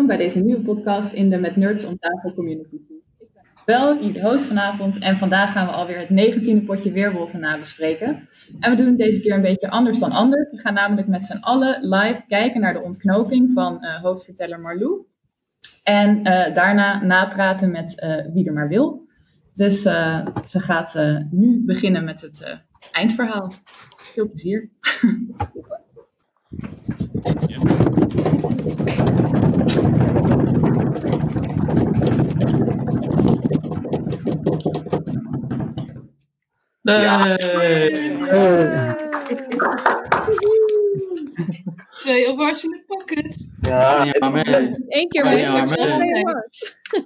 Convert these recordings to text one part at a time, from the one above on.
welkom bij deze nieuwe podcast in de Met Nerds om tafel community. Ik ben Bel, de host vanavond en vandaag gaan we alweer het 19e potje Weerwolven nabespreken. En we doen het deze keer een beetje anders dan anders. We gaan namelijk met z'n allen live kijken naar de ontknoping van uh, hoofdverteller Marlou. En uh, daarna napraten met wie er maar wil. Dus ze gaat nu beginnen met het eindverhaal. Veel plezier. Twee awards in de pocket. Ja, Eén keer mee. Ja,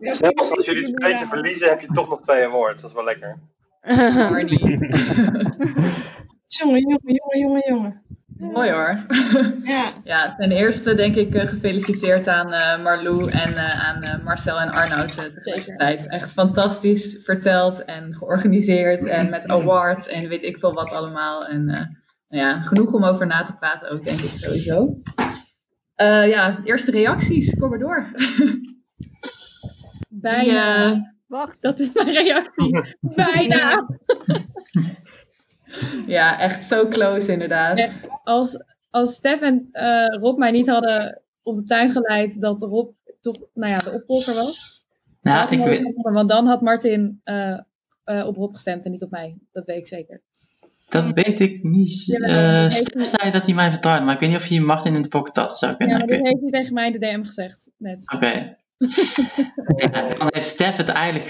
Zelfs als jullie het beetje verliezen, heb je toch nog twee awards. Dat is wel lekker. jongen, jongen, jongen, jongen, jongen. Mooi hoor. Ja. ja, ten eerste denk ik uh, gefeliciteerd aan uh, Marlou en uh, aan Marcel en Arnoud tegelijkertijd. Echt fantastisch verteld en georganiseerd en met awards en weet ik veel wat allemaal. En nou ja, genoeg om over na te praten ook, denk ik sowieso. ja, eerste reacties, kom maar door. Bijna. Wacht, dat is mijn reactie. Bijna. Ja, echt zo close inderdaad. als, als Stef en uh, Rob mij niet hadden op de tuin geleid dat Rob toch nou ja, de opvolger was. Nou, ik weet... Want dan had Martin uh, uh, op Rob gestemd en niet op mij. Dat weet ik zeker. Dat weet ik niet. Ja, Stef zei dat hij mij vertrouwde, maar ik weet niet of je Martin in de pocket had zou kunnen. Ja, maar dat heeft hij tegen mij in de DM gezegd. Net. Oké. ja, dan heeft Stef het eigenlijk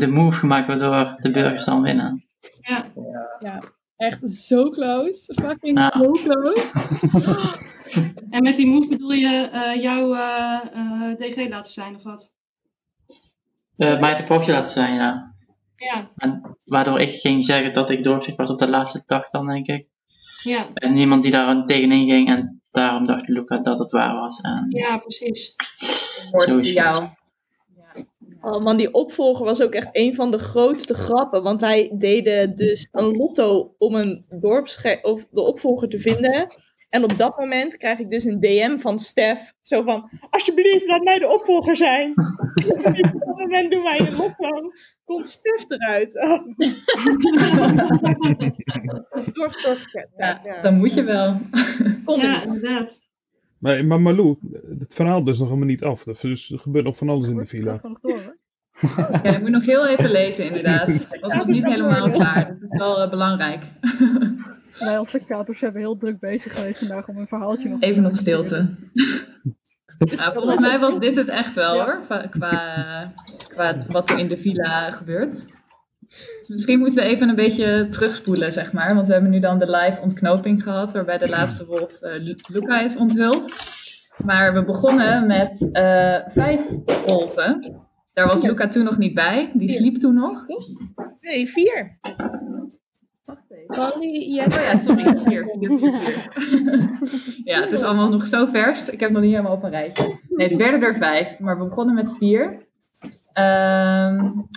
de move gemaakt waardoor de burgers dan winnen. Ja. ja. Echt zo close. Fucking zo so close. en met die move bedoel je uh, jouw uh, uh, DG laten zijn of wat? mij de pochtje laten zijn, ja. Ja. En waardoor ik ging zeggen dat ik doorzicht was op de laatste dag dan, denk ik. Ja. En niemand die daar tegenin ging en daarom dacht Luca dat het waar was. En ja, precies. Zo is jou. Oh man, die opvolger was ook echt een van de grootste grappen. Want wij deden dus een lotto om een dorpsge of de opvolger te vinden. En op dat moment krijg ik dus een DM van Stef. Zo van, alsjeblieft, laat mij de opvolger zijn. op dat moment doen wij een lotto. Komt Stef eruit. Oh. Dorpsdorpsket. Ja, ja, dan moet je wel. ja, inderdaad. Maar, maar Malou, het verhaal dus nog helemaal niet af. Dus er gebeurt nog van alles in de villa. Ja, ik moet nog heel even lezen, inderdaad. Het was nog niet helemaal klaar. Dat is wel uh, belangrijk. Wij als secators hebben heel druk bezig geweest vandaag om een verhaaltje nog Even nog stilte. Nou, volgens mij was dit het echt wel hoor, qua, qua wat er in de villa gebeurt. Dus misschien moeten we even een beetje terugspoelen, zeg maar. Want we hebben nu dan de live ontknoping gehad, waarbij de laatste wolf uh, Luca is onthuld. Maar we begonnen met uh, vijf wolven. Daar was Luca toen nog niet bij. Die sliep toen nog. Nee, vier. Wacht even. Yes. Oh ja, sorry. Vier, vier, vier, ja, het is allemaal nog zo vers. Ik heb nog niet helemaal op een rijtje. Nee, het werden er vijf, maar we begonnen met vier. Um,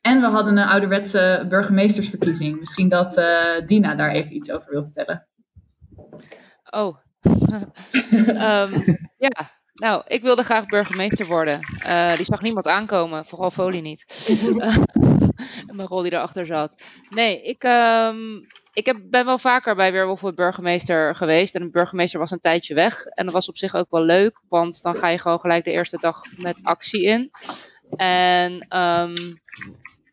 en we hadden een ouderwetse burgemeestersverkiezing. Misschien dat uh, Dina daar even iets over wil vertellen. Oh. um, ja, nou, ik wilde graag burgemeester worden. Uh, die zag niemand aankomen, vooral Folie niet. en mijn rol die erachter zat. Nee, ik, um, ik heb, ben wel vaker bij Weerwolf burgemeester geweest. En de burgemeester was een tijdje weg. En dat was op zich ook wel leuk, want dan ga je gewoon gelijk de eerste dag met actie in. En um,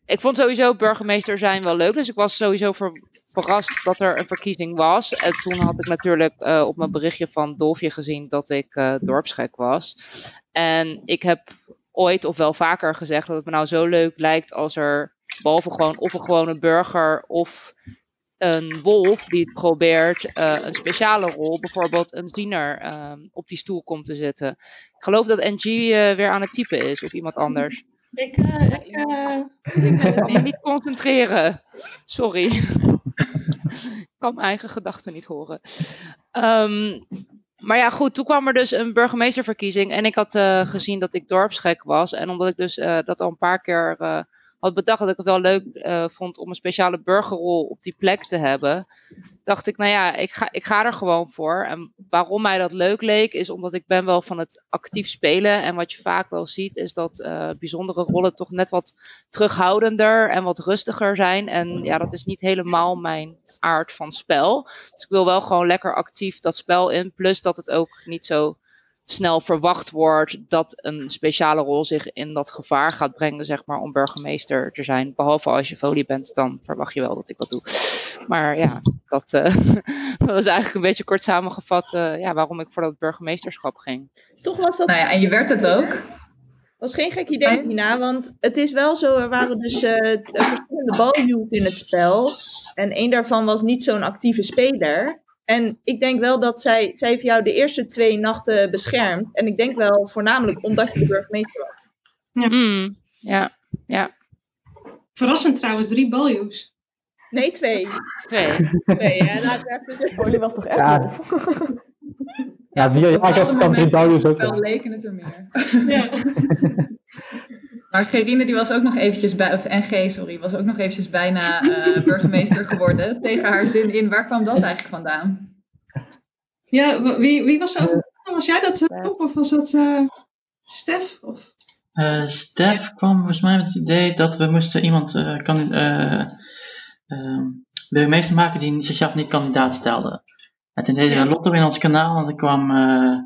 ik vond sowieso burgemeester zijn wel leuk. Dus ik was sowieso ver, verrast dat er een verkiezing was. En toen had ik natuurlijk uh, op mijn berichtje van Dolfje gezien dat ik uh, dorpsgek was. En ik heb ooit of wel vaker gezegd dat het me nou zo leuk lijkt als er, behalve gewoon of een gewone burger of een wolf die probeert uh, een speciale rol, bijvoorbeeld een ziener, op die stoel komt te zitten. Ik geloof dat NG weer aan het typen is of iemand anders. Ik, uh, ik, uh, me niet concentreren. Sorry. ik kan mijn eigen gedachten niet horen. Um, maar ja, goed, toen kwam er dus een burgemeesterverkiezing. En ik had uh, gezien dat ik dorpsgek was. En omdat ik dus dat al een paar keer had bedacht dat ik het wel leuk eh, vond om een speciale burgerrol op die plek te hebben, dacht ik, nou ja, ik ga, ik ga er gewoon voor. En waarom mij dat leuk leek, is omdat ik ben wel van het actief spelen. En wat je vaak wel ziet, is dat eh, bijzondere rollen toch net wat terughoudender en wat rustiger zijn. En ja, dat is niet helemaal mijn aard van spel. Dus ik wil wel gewoon lekker actief dat spel in. Plus dat het ook niet zo snel verwacht wordt dat een speciale rol zich in dat gevaar gaat brengen, zeg maar, om burgemeester te zijn. Behalve als je folie bent, dan verwacht je wel dat ik dat doe. Maar ja, dat, uh, dat was eigenlijk een beetje kort samengevat uh, ja, waarom ik voor dat burgemeesterschap ging. Toch was dat... Nou ja, en je werd het ook. was geen gek idee, Nina, want het is wel zo, er waren dus uh, verschillende baljuws in het spel. En één daarvan was niet zo'n actieve speler. En ik denk wel dat zij, zij heeft jou de eerste twee nachten beschermd. En ik denk wel voornamelijk omdat je de burgemeester was. Ja, mm, ja. ja. Verrassend trouwens, drie baljuws. Nee, twee. Twee. twee hè? Laten we even... Oh, die was toch echt Ja. ja. Ja, vier jaar was kan drie Belgiërs ook. Wel wel. leken het er meer. Ja. Maar Gerine die was ook nog eventjes bij, of NG sorry, was ook nog eventjes bijna eh, burgemeester geworden. Tegen haar zin in. Waar kwam dat eigenlijk vandaan? ja, wie, wie was er? Was jij dat, uh, Rob, of was dat eh Stef? Of... Eh, Stef kwam volgens mij met het idee dat we moesten iemand eh kan, eh, eh, burgemeester maken die zichzelf niet kandidaat stelde. En toen deden we Lotto in ons kanaal en er kwam eh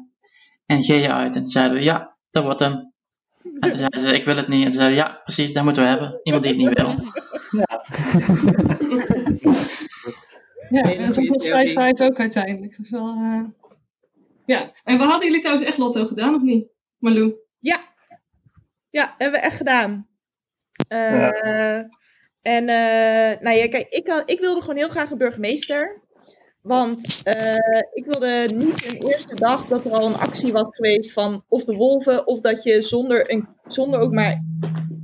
NG uit. En toen zeiden we, ja, dat wordt hem. En toen zeiden ze, ik wil het niet. En toen zeiden ja, precies, dat moeten we hebben. Iemand die het niet wil. Ja, dat is ook goede nog theorie. 5-5 ook uiteindelijk. Dus wel, eh, Ja, en we hadden jullie trouwens echt Lotto gedaan, of niet? Malou? Ja. Ja, hebben we echt gedaan. Eh, En eh, nou ja, kijk, ik, had, ik wilde gewoon heel graag een burgemeester. Want eh, ik wilde niet een eerste dag dat er al een actie was geweest van of de wolven, of dat je zonder, een, zonder ook maar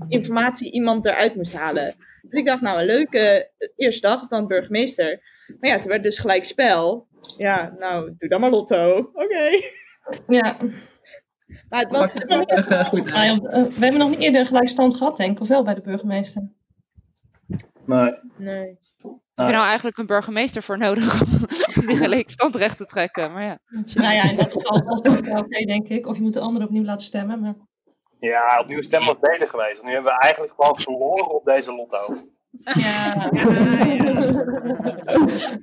informatie iemand eruit moest halen. Dus ik dacht, nou, een leuke eerste dag is dan burgemeester. Maar ja, het werd dus gelijk spel. Ja, nou, doe dan maar lotto. Oké. Ja. Maar het was... Eh, goed eh, we hebben nog niet eerder een gelijkstand gehad, denk ik. Of wel bij de burgemeester? Nee. Nee. Heb je nou eigenlijk een burgemeester voor nodig om die gelijkstandrecht te trekken? Maar ja. Nou ja, in dat geval is dat wel oké, denk ik. Of je moet de anderen opnieuw laten stemmen. Maar... Ja, opnieuw stemmen was beter geweest. Want nu hebben we eigenlijk gewoon verloren op deze lotto. Ja.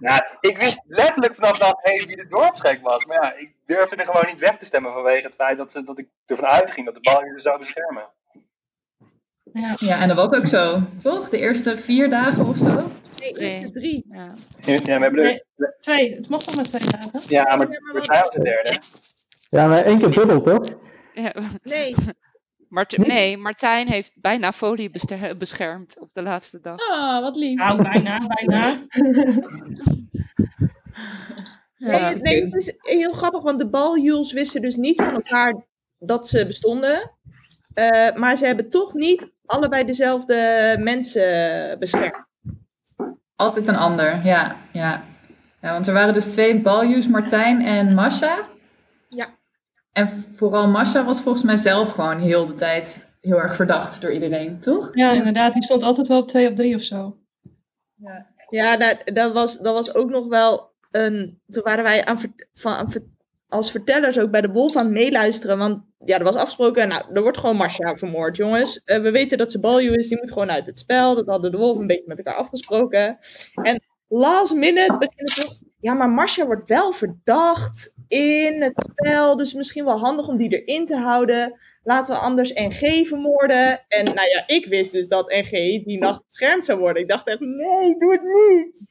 Ja, ik wist letterlijk vanaf dag 1 wie de dorpsgek was. Maar ja, ik durfde er gewoon niet weg te stemmen vanwege het feit dat, ze- dat ik ervan uitging dat de bal jullie zou beschermen. Ja. Ja, en dat was ook zo, toch? De eerste vier dagen of zo? Nee, eerste drie. Ja. Ja, we hebben er, Nee, twee. Het mocht toch maar twee dagen? ja, maar we zijn op de derde. Ja, maar één keer dubbel, toch? Ja. Nee. Mart nee, Martijn heeft bijna folie beschermd op de laatste dag. Ah, wat lief. Nou, bijna, bijna. Nee, het- nee, het is heel grappig, want de baljules wisten dus niet van elkaar dat ze bestonden. Eh, maar ze hebben toch niet allebei dezelfde mensen beschermd. Altijd een ander, ja. ja. ja want er waren dus twee baljuws, Martijn en Masha. Ja. En vooral Masha was volgens mij zelf gewoon heel de tijd heel erg verdacht door iedereen, toch? Ja, inderdaad. Die stond altijd wel op twee op drie of zo. Ja, dat, dat, was, dat was ook nog wel een. Toen waren wij aan, van, aan ver- als vertellers ook bij de Wolf aan het meeluisteren. Want ja, er was afgesproken. Nou, er wordt gewoon Marcia vermoord, jongens. Eh, we weten dat ze balju is. Die moet gewoon uit het spel. Dat hadden de Wolf een beetje met elkaar afgesproken. En last minute beginnen ze. Ja, maar Marcia wordt wel verdacht in het spel. Dus misschien wel handig om die erin te houden. Laten we anders NG vermoorden. En nou ja, ik wist dus dat NG die nacht beschermd zou worden. Ik dacht echt, nee, doe het niet.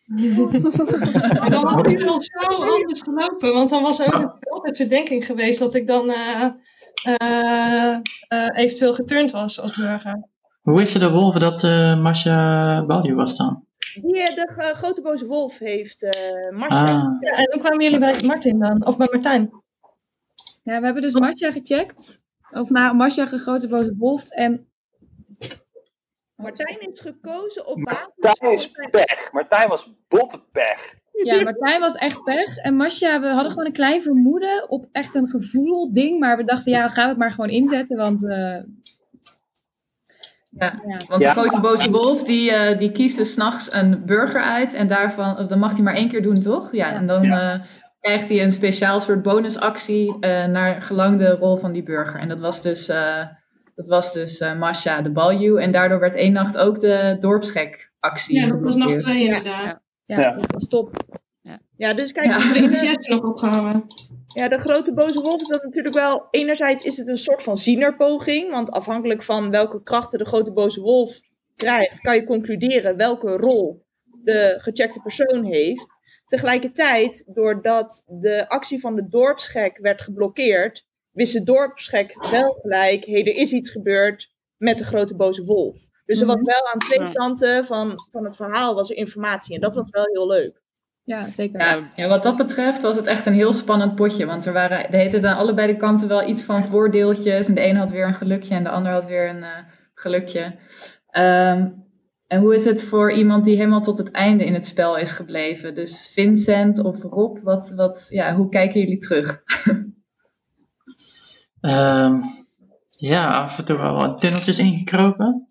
Maar dan was het wel zo anders gelopen. Want dan was er ook altijd verdenking geweest dat ik dan eh, eh, eh, eventueel geturnd was als burger. Hoe wisten de wolven dat eh Masha Balju was dan? Die, eh, de eh, grote boze wolf heeft Marcia. Ah. Ja, en hoe kwamen jullie bij Martin dan? Of bij Martijn? Ja, we hebben dus Masha gecheckt. Of nou, Masha gegrote boze wolf. En Martijn is gekozen op basis Martijn is pech. Martijn was botte pech. ja, Martijn was echt pech. En Masha, we hadden gewoon een klein vermoeden op echt een gevoel ding. Maar we dachten, ja, gaan we het maar gewoon inzetten. Want eh, Ja, want de Ja. grote boze wolf die, eh, die kiest dus s'nachts een burger uit en daarvan, dat mag hij maar één keer doen, toch? Ja, en dan eh, krijgt hij een speciaal soort bonusactie eh, naar gelang de rol van die burger. En dat was dus, eh dat was dus eh, Masha de Balju en daardoor werd één nacht ook de dorpsgek actie Ja, dat was nacht twee inderdaad. Ja, Ja. dat was top. Ja, dus kijk, is Jesse nog opgehangen. Ja, de grote boze wolf is dat natuurlijk wel. Enerzijds is het een soort van zienerpoging. Want afhankelijk van welke krachten de grote boze wolf krijgt, kan je concluderen welke rol de gecheckte persoon heeft. Tegelijkertijd, doordat de actie van de dorpsgek werd geblokkeerd, wist de dorpsgek wel gelijk: hé, er is iets gebeurd met de grote boze wolf. Dus er was Mhm. wel aan twee kanten van, van het verhaal was er informatie. En dat was wel heel leuk. Ja, zeker. Ja, ja, wat dat betreft was het echt een heel spannend potje. Want er waren de hele tijd aan allebei de kanten wel iets van voordeeltjes. En de een had weer een gelukje en de ander had weer een eh, gelukje. Ehm, en hoe is het voor iemand die helemaal tot het einde in het spel is gebleven? Dus Vincent of Rob, wat, wat, ja, hoe kijken jullie terug? Ehm, ja, af en toe wel wat tunneltjes ingekropen.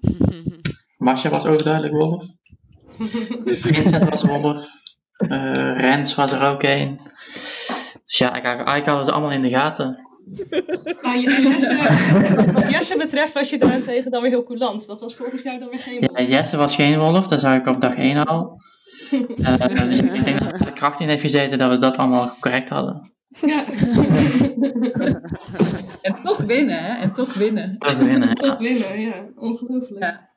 Masha was overduidelijk wolf. Vincent was wolf. Eh, Rens was er ook een. Dus ja, ik, eigenlijk hadden ze allemaal in de gaten. Maar Jesse, wat Jesse betreft was je daarentegen dan weer heel coulant. Dat was volgens jou dan weer geen Ja, Jesse was geen wolf, dat zag ik op dag 1 al. Eh, dus ik denk dat er de kracht in heeft gezeten dat we dat allemaal correct hadden. Ja, En toch winnen, hè? En toch winnen. Toch winnen. ja. tot winnen, ja. Ongelooflijk. Ja.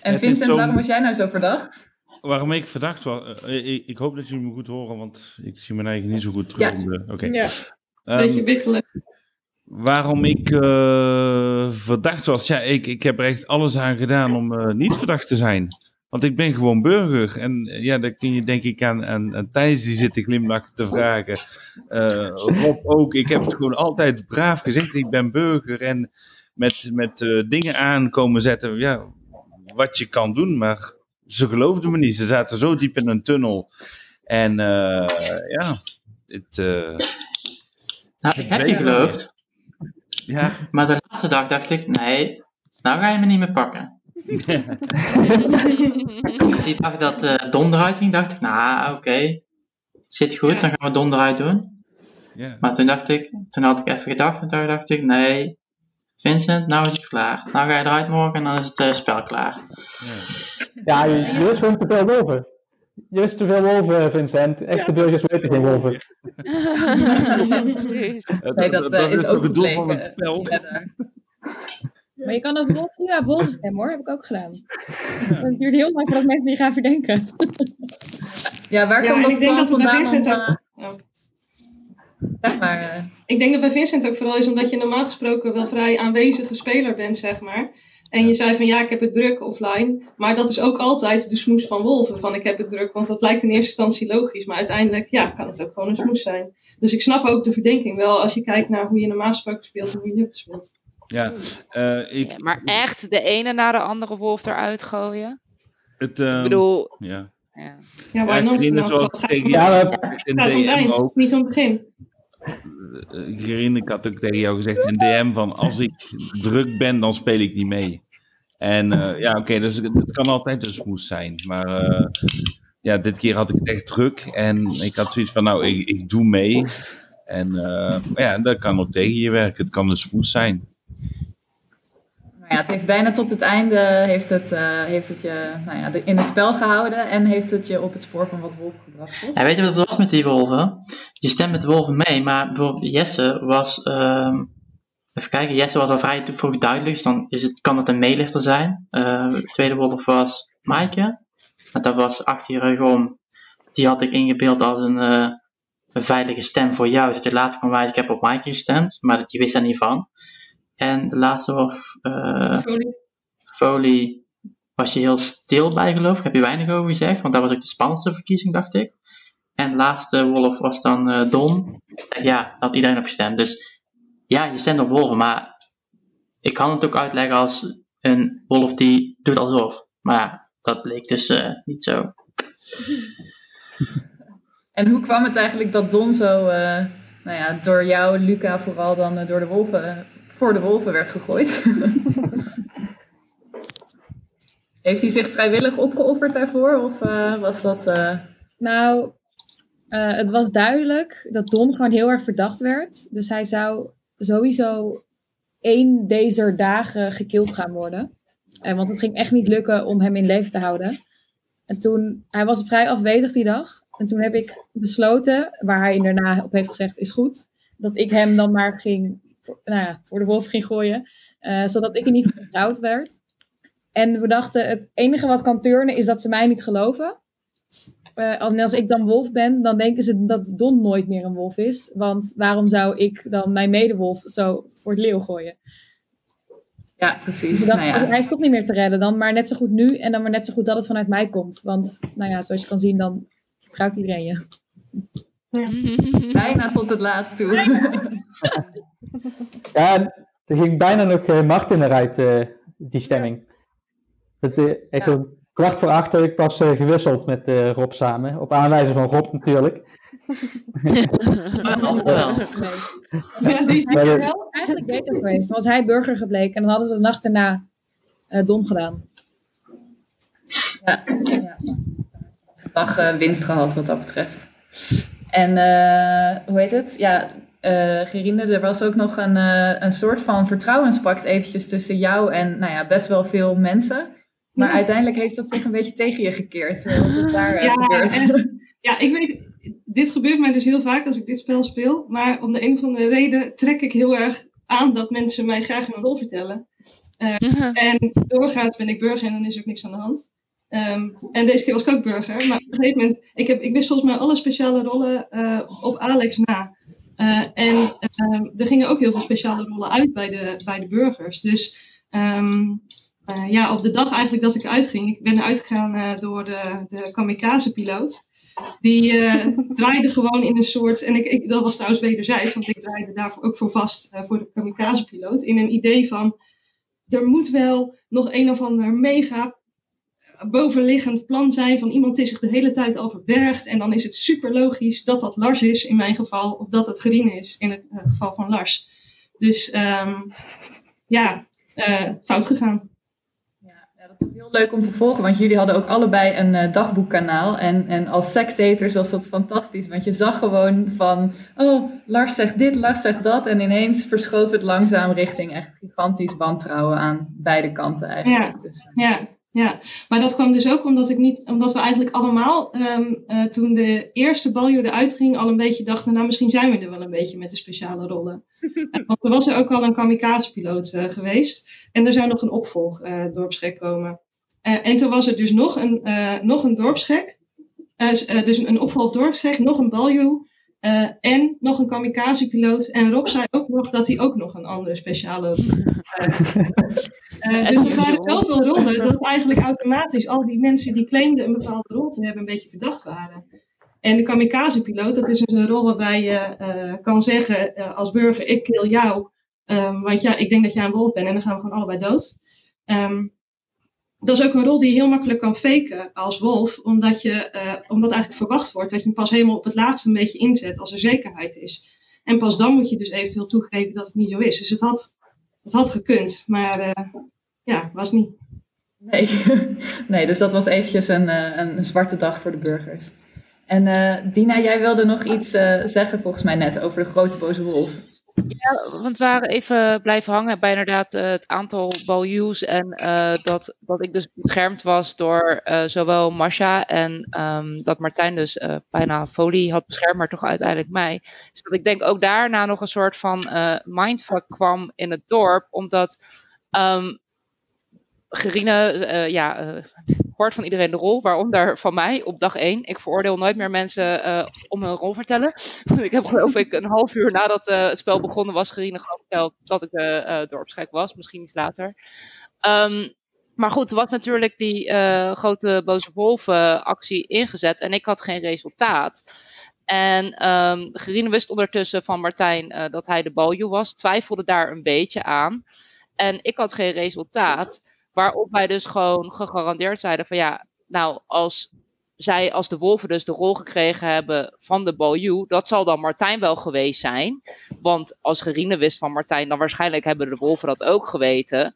En Vincent, waarom was jij nou zo verdacht? Waarom ik verdacht was, eh, ik, ik hoop dat jullie me goed horen, want ik zie mijn eigen niet zo goed terug. Ja. Oké. Ja. Ehm, Beetje wikkelen. waarom ik eh, verdacht was? Ja, ik, ik heb er echt alles aan gedaan om eh, niet verdacht te zijn. Want ik ben gewoon burger. En eh, ja, dan kun je denk ik aan, aan, aan Thijs die zit te glimlachen te vragen. Eh, Rob ook. Ik heb het gewoon altijd braaf gezegd. Ik ben burger. En met, met eh, dingen aankomen zetten. Ja, wat je kan doen. Maar ze geloofden me niet. Ze zaten zo diep in een tunnel. En eh, ja, het... eh, Nou, ik heb je geloofd, ja, maar de laatste dag dacht ik, nee, nou ga je me niet meer pakken. Die dag dat eh Don eruit ging, dacht ik, nou oké, zit goed, dan gaan we Don eruit doen. ja. Maar toen dacht ik, toen had ik even gedacht en toen dacht ik, nee, Vincent, nou is het klaar. Nou ga je eruit morgen en dan is het eh, spel klaar. Ja, je, je wist gewoon te veel wolven. Je wist te veel wolven, Vincent. Echte burgers weten geen wolven. Nee, dat, eh, is ook het doel van het spel. Maar je kan als wolf ja, wolven stemmen hoor, heb ik ook gedaan. Het duurt heel lang voordat mensen die gaan verdenken. Ja, waar Ja, komt en dat ik denk dat we bij vandaan Vincent om, ook- eh, Ja. Zeg maar, eh, Ik denk dat bij Vincent ook vooral is omdat je normaal gesproken wel vrij aanwezige speler bent, zeg maar. En je zei van ja, ik heb het druk offline. Maar dat is ook altijd de smoes van Wolven. Van ik heb het druk, want dat lijkt in eerste instantie logisch. Maar uiteindelijk ja, kan het ook gewoon een smoes zijn. Dus ik snap ook de verdenking wel als je kijkt naar hoe je normaal gesproken speelt en hoe je nu gespeeld. Ja, eh, ik, Ja, maar echt de ene na de andere wolf eruit gooien? het, ehm, Ik bedoel, ja. ja. Ja, Nou, het gaat, om het eind, ook. niet om het begin. Eh, Ik herinner, ik had ook tegen jou gezegd in DM van als ik druk ben, dan speel ik niet mee. En eh, ja, oké, dus het kan altijd een smoes zijn. Maar eh, ja, dit keer had ik het echt druk. En ik had zoiets van, nou, ik, ik doe mee. En ja, dat kan ook tegen je werken. Het kan een smoes zijn. Nou ja, het heeft bijna tot het einde heeft het, eh, heeft het je nou ja, in het spel gehouden en heeft het je op het spoor van wat wolf gebracht. Ja, weet je wat het was met die wolven? Je stemt met de wolven mee, maar bijvoorbeeld Jesse was... ehm, even kijken, Jesse was al vrij vroeg duidelijk, dus dan is het, kan het een meelifter zijn. Eh, de tweede wolf was Maaike. En dat was achter je rug om. Die had ik ingebeeld als een, eh, een veilige stem voor jou. Zodat je later kon wijzen, ik heb op Maaike gestemd. Maar die wist daar niet van. En de laatste wolf... eh, Folie. Folie was je heel stil bij, geloof ik. Heb je weinig over gezegd, want dat was ook de spannendste verkiezing, dacht ik. En de laatste wolf was dan eh, Don. Ja, had iedereen op gestemd. Dus ja, je stemt op wolven, maar ik kan het ook uitleggen als een wolf die doet alsof. Maar dat bleek dus eh, niet zo. En hoe kwam het eigenlijk dat Don zo, nou ja, door jou, Luca, vooral dan door de wolven, voor de wolven werd gegooid? Heeft hij zich vrijwillig opgeofferd daarvoor? Of eh, was dat... eh, Nou, eh, het was duidelijk dat Don gewoon heel erg verdacht werd. Dus hij zou sowieso één deze dagen gekild gaan worden. Eh, want het ging echt niet lukken om hem in leven te houden. En toen, hij was vrij afwezig die dag. En toen heb ik besloten, waar hij daarna op heeft gezegd is goed, dat ik hem dan maar ging, voor, nou ja, voor de wolf ging gooien. eh, zodat ik er niet vertrouwd werd. En we dachten, het enige wat kan turnen is dat ze mij niet geloven. Eh, als, ik dan wolf ben, dan denken ze dat Don nooit meer een wolf is. Want waarom zou ik dan mijn medewolf zo voor het leeuw gooien? Ja, precies. Nou ja. Hij is toch niet meer te redden. Dan maar net zo goed nu en dan maar net zo goed dat het vanuit mij komt. Want nou ja, zoals je kan zien, dan vertrouwt iedereen je. Bijna tot het laatst toe. Ja, er ging bijna nog eh, Martin eruit, eh, die stemming. Het, eh, ik om kwart voor acht heb ik pas gewisseld met eh, Rob samen. Op aanwijzing van Rob natuurlijk. Ja, die Maar zei de- wel. Eigenlijk beter geweest. Dan was hij burger gebleken en dan hadden we de nacht daarna eh Don gedaan. Ja, ja. dag eh, winst gehad wat dat betreft. En eh, hoe heet het? Ja, eh Gerine, er was ook nog een, eh, een soort van vertrouwenspact eventjes tussen jou en nou ja, best wel veel mensen. Maar Ja. uiteindelijk heeft dat zich een beetje tegen je gekeerd. Wat is daar Ja, gebeurd? Ja, ik weet, dit gebeurt mij dus heel vaak als ik dit spel speel. Maar om de een of andere reden trek ik heel erg aan dat mensen mij graag mijn rol vertellen. Eh, en doorgaans ben ik burger en dan is er ook niks aan de hand. Ehm, en deze keer was ik ook burger. Maar op een gegeven moment, ik, heb, ik wist volgens mij alle speciale rollen eh, op Alex na. Eh, en ehm, er gingen ook heel veel speciale rollen uit bij de, bij de burgers. Dus ehm, eh, ja, op de dag eigenlijk dat ik uitging, ik ben uitgegaan door de, de kamikaze-piloot. Die draaide gewoon in een soort, en ik, ik, dat was trouwens wederzijds, want ik draaide daarvoor ook voor vast voor de kamikaze-piloot. In een idee van, er moet wel nog een of ander mega bovenliggend plan zijn van iemand die zich de hele tijd al verbergt. En dan is het super logisch dat dat Lars is in mijn geval, of dat het Gerine is in het eh, geval van Lars. Dus ehm, ja, eh, fout gegaan. Heel leuk om te volgen, want jullie hadden ook allebei een eh, dagboekkanaal. En, en als sectators was dat fantastisch, want je zag gewoon van, oh, Lars zegt dit, Lars zegt dat. En ineens verschoof het langzaam richting echt gigantisch wantrouwen aan beide kanten eigenlijk. Ja, Dus, ja, ja, maar dat kwam dus ook omdat, ik niet, omdat we eigenlijk allemaal, ehm, eh, toen de eerste baljuw eruit ging, al een beetje dachten, nou misschien zijn we er wel een beetje met de speciale rollen. Eh, Want er was er ook al een kamikaze-piloot eh, geweest en er zou nog een opvolg dorpsgek komen. En toen was er dus nog een, nog een dorpsgek, dus een, een opvolg dorpsgek, nog een baljuw eh, en nog een kamikaze-piloot. En Rob zei ook nog dat hij ook nog een andere speciale eh, dus er waren zoveel rollen dat eigenlijk automatisch al die mensen die claimden een bepaalde rol te hebben, een beetje verdacht waren. En de kamikaze-piloot, dat is dus een rol waarbij je kan zeggen als burger, ik kill jou, ehm, want ja, ik denk dat jij een wolf bent en dan gaan we gewoon allebei dood. Ehm, dat is ook een rol die je heel makkelijk kan faken als wolf, omdat, je, eh, omdat eigenlijk verwacht wordt dat je hem pas helemaal op het laatste een beetje inzet als er zekerheid is. En pas dan moet je dus eventueel toegeven dat het niet zo is. Dus het had, het had gekund, maar eh, ja, was niet. Nee. nee, dus dat was eventjes een, eh, een, een zwarte dag voor de burgers. En Dina, jij wilde nog iets zeggen volgens mij net over de grote boze wolf. Ja, want we waren even blijven hangen bij inderdaad eh, het aantal baljuws en eh, dat, dat ik dus beschermd was door eh, zowel Masha en ehm, dat Martijn dus bijna Folie had beschermd, maar toch uiteindelijk mij. Dus dat ik denk ook daarna nog een soort van mindfuck kwam in het dorp, omdat ehm Gerine, ja, eh, hoort van iedereen de rol, waaronder van mij op dag één. Ik veroordeel nooit meer mensen eh, om hun rol vertellen. ik heb geloof ik een half uur nadat eh, het spel begonnen was, Gerine gewoon verteld dat ik uh, dorpsgek was, misschien iets later. Um, maar goed, er was natuurlijk die grote boze wolven actie ingezet en ik had geen resultaat. En um, Gerine wist ondertussen van Martijn dat hij de baljuw was, twijfelde daar een beetje aan. En ik had geen resultaat. Waarop wij dus gewoon gegarandeerd zeiden van ja, nou als zij als de wolven dus de rol gekregen hebben van de baljuw, dat zal dan Martijn wel geweest zijn. Want als Gerine wist van Martijn, dan waarschijnlijk hebben de wolven dat ook geweten.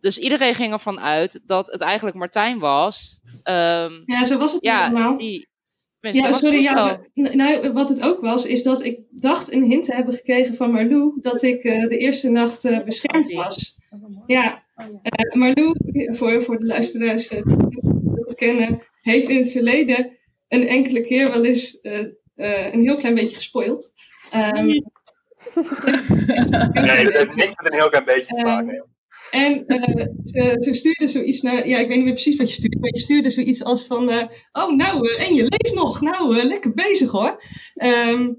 dus iedereen ging ervan uit dat het eigenlijk Martijn was. Ehm, Ja, zo was het ja, die, Ja, sorry. Ja, nou, wat het ook was, is dat ik dacht een hint te hebben gekregen van Marlou dat ik eh, de eerste nacht eh, beschermd was. Ja, eh, Marlou, voor, voor de luisteraars eh, die het kennen, heeft in het verleden een enkele keer wel eens eh, eh, een heel klein beetje gespoild. Ehm, Nee, dat heeft niks met een heel klein beetje te Ehm. En eh, ze, ze stuurde zoiets naar, ja, ik weet niet meer precies wat je stuurde, maar je stuurde zoiets als van, eh, oh nou, en je leeft nog, nou, eh, lekker bezig hoor. Ehm,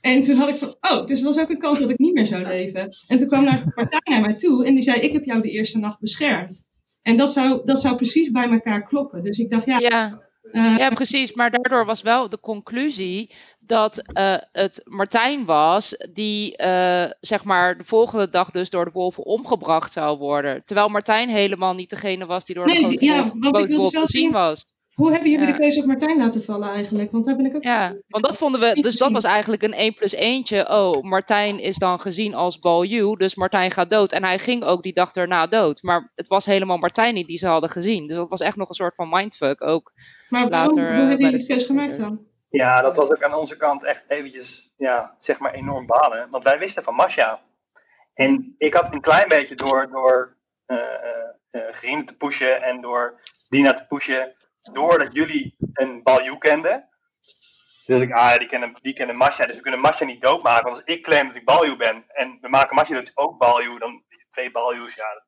en toen had ik van, oh, dus er was ook een kans dat ik niet meer zou leven. En toen kwam Martijn naar mij toe en die zei, ik heb jou de eerste nacht beschermd. En dat zou, dat zou precies bij elkaar kloppen. Dus ik dacht, ja, Ja. eh, Ja, precies. Maar daardoor was wel de conclusie dat eh, het Martijn was die eh, zeg maar de volgende dag dus door de wolven omgebracht zou worden. Terwijl Martijn helemaal niet degene was die door de ja, want ik wilde wel gezien zien- was. Hoe hebben jullie Ja. de keuze op Martijn laten vallen eigenlijk? Want daar ben ik ook... Ja, want dat vonden we, dus dat was eigenlijk een 1 plus 1. Oh, Martijn is dan gezien als Balju, dus Martijn gaat dood. En hij ging ook die dag erna dood. Maar het was helemaal Martijn niet die ze hadden gezien. Dus dat was echt nog een soort van mindfuck ook. Maar waarom, later, hoe eh, hebben bij jullie de keuze gemaakt dan? Ja, dat was ook aan onze kant echt eventjes, ja, zeg maar enorm balen. Want wij wisten van Masha. En ik had een klein beetje door, door eh eh, Green te pushen en door Dina te pushen, doordat jullie een Balju kenden. Dus ik, ah ja, die kennen, die kennen Masha, dus we kunnen Masha niet doodmaken. Want als ik claim dat ik Balju ben en we maken Masha dus ook Balju, dan twee Balju's, ja. dat-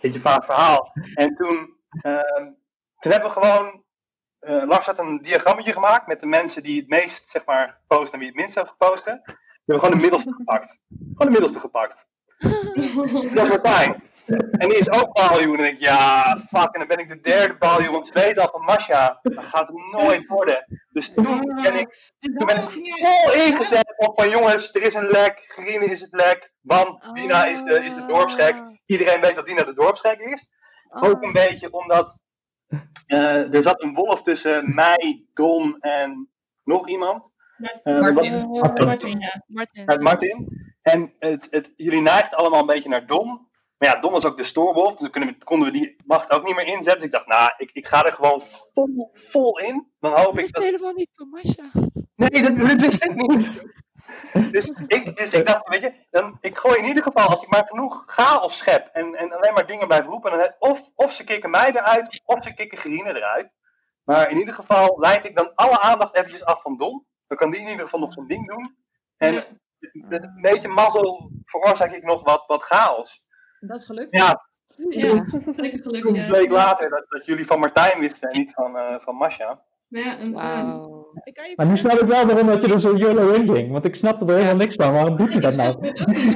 Beetje een vaag verhaal. En toen, ehm, toen hebben we gewoon eh, Lars had een diagrammetje gemaakt met de mensen die het meest, zeg maar, posten en wie het minst hebben gepost. We hebben gewoon de middelste gepakt. Gewoon de middelste gepakt. Dat is Martijn. En die is ook Balju. En dan denk ik, ja, fuck. En dan ben ik de derde Balju. Want ze weten al van Masha. Dat gaat het nooit worden. Dus toen ben ik, toen ben ik vol ingezet op van jongens, er is een lek. Grine is het lek. Want Dina is de, is de dorpsgek. Iedereen weet dat Dina de dorpsgek is. Ook een beetje omdat eh, er zat een wolf tussen mij, Don en nog iemand. Eh, Martin. wat- Martin, ja. Martin. uit Martin. En het, het, jullie neigden allemaal een beetje naar Don. Maar ja, Don was ook de stoorwolf, dus kunnen we, konden we die macht ook niet meer inzetten. Dus ik dacht, nou, ik, ik ga er gewoon vol, vol in. Dan hoop Ik dat... helemaal niet van Masha. Nee, dat, dat wist ik niet. Dus ik, dus ik dacht, weet je, dan, ik gooi in ieder geval, als ik maar genoeg chaos schep en, en alleen maar dingen blijf roepen, dan, of, of ze kicken mij eruit, of ze kicken Gerine eruit. Maar in ieder geval leid ik dan alle aandacht eventjes af van Don. Dan kan die in ieder geval nog zijn ding doen. En met een beetje mazzel veroorzaak ik nog wat, wat chaos. Dat is gelukt. Ja, Ja, lekker gelukt, toen ja. bleek later dat, dat jullie van Martijn wisten en niet van, eh van Masha. Maar ja, je Maar nu snap ik wel waarom dat je er zo YOLO in ging. Want ik snapte er helemaal niks van. Waarom doet je dat nou?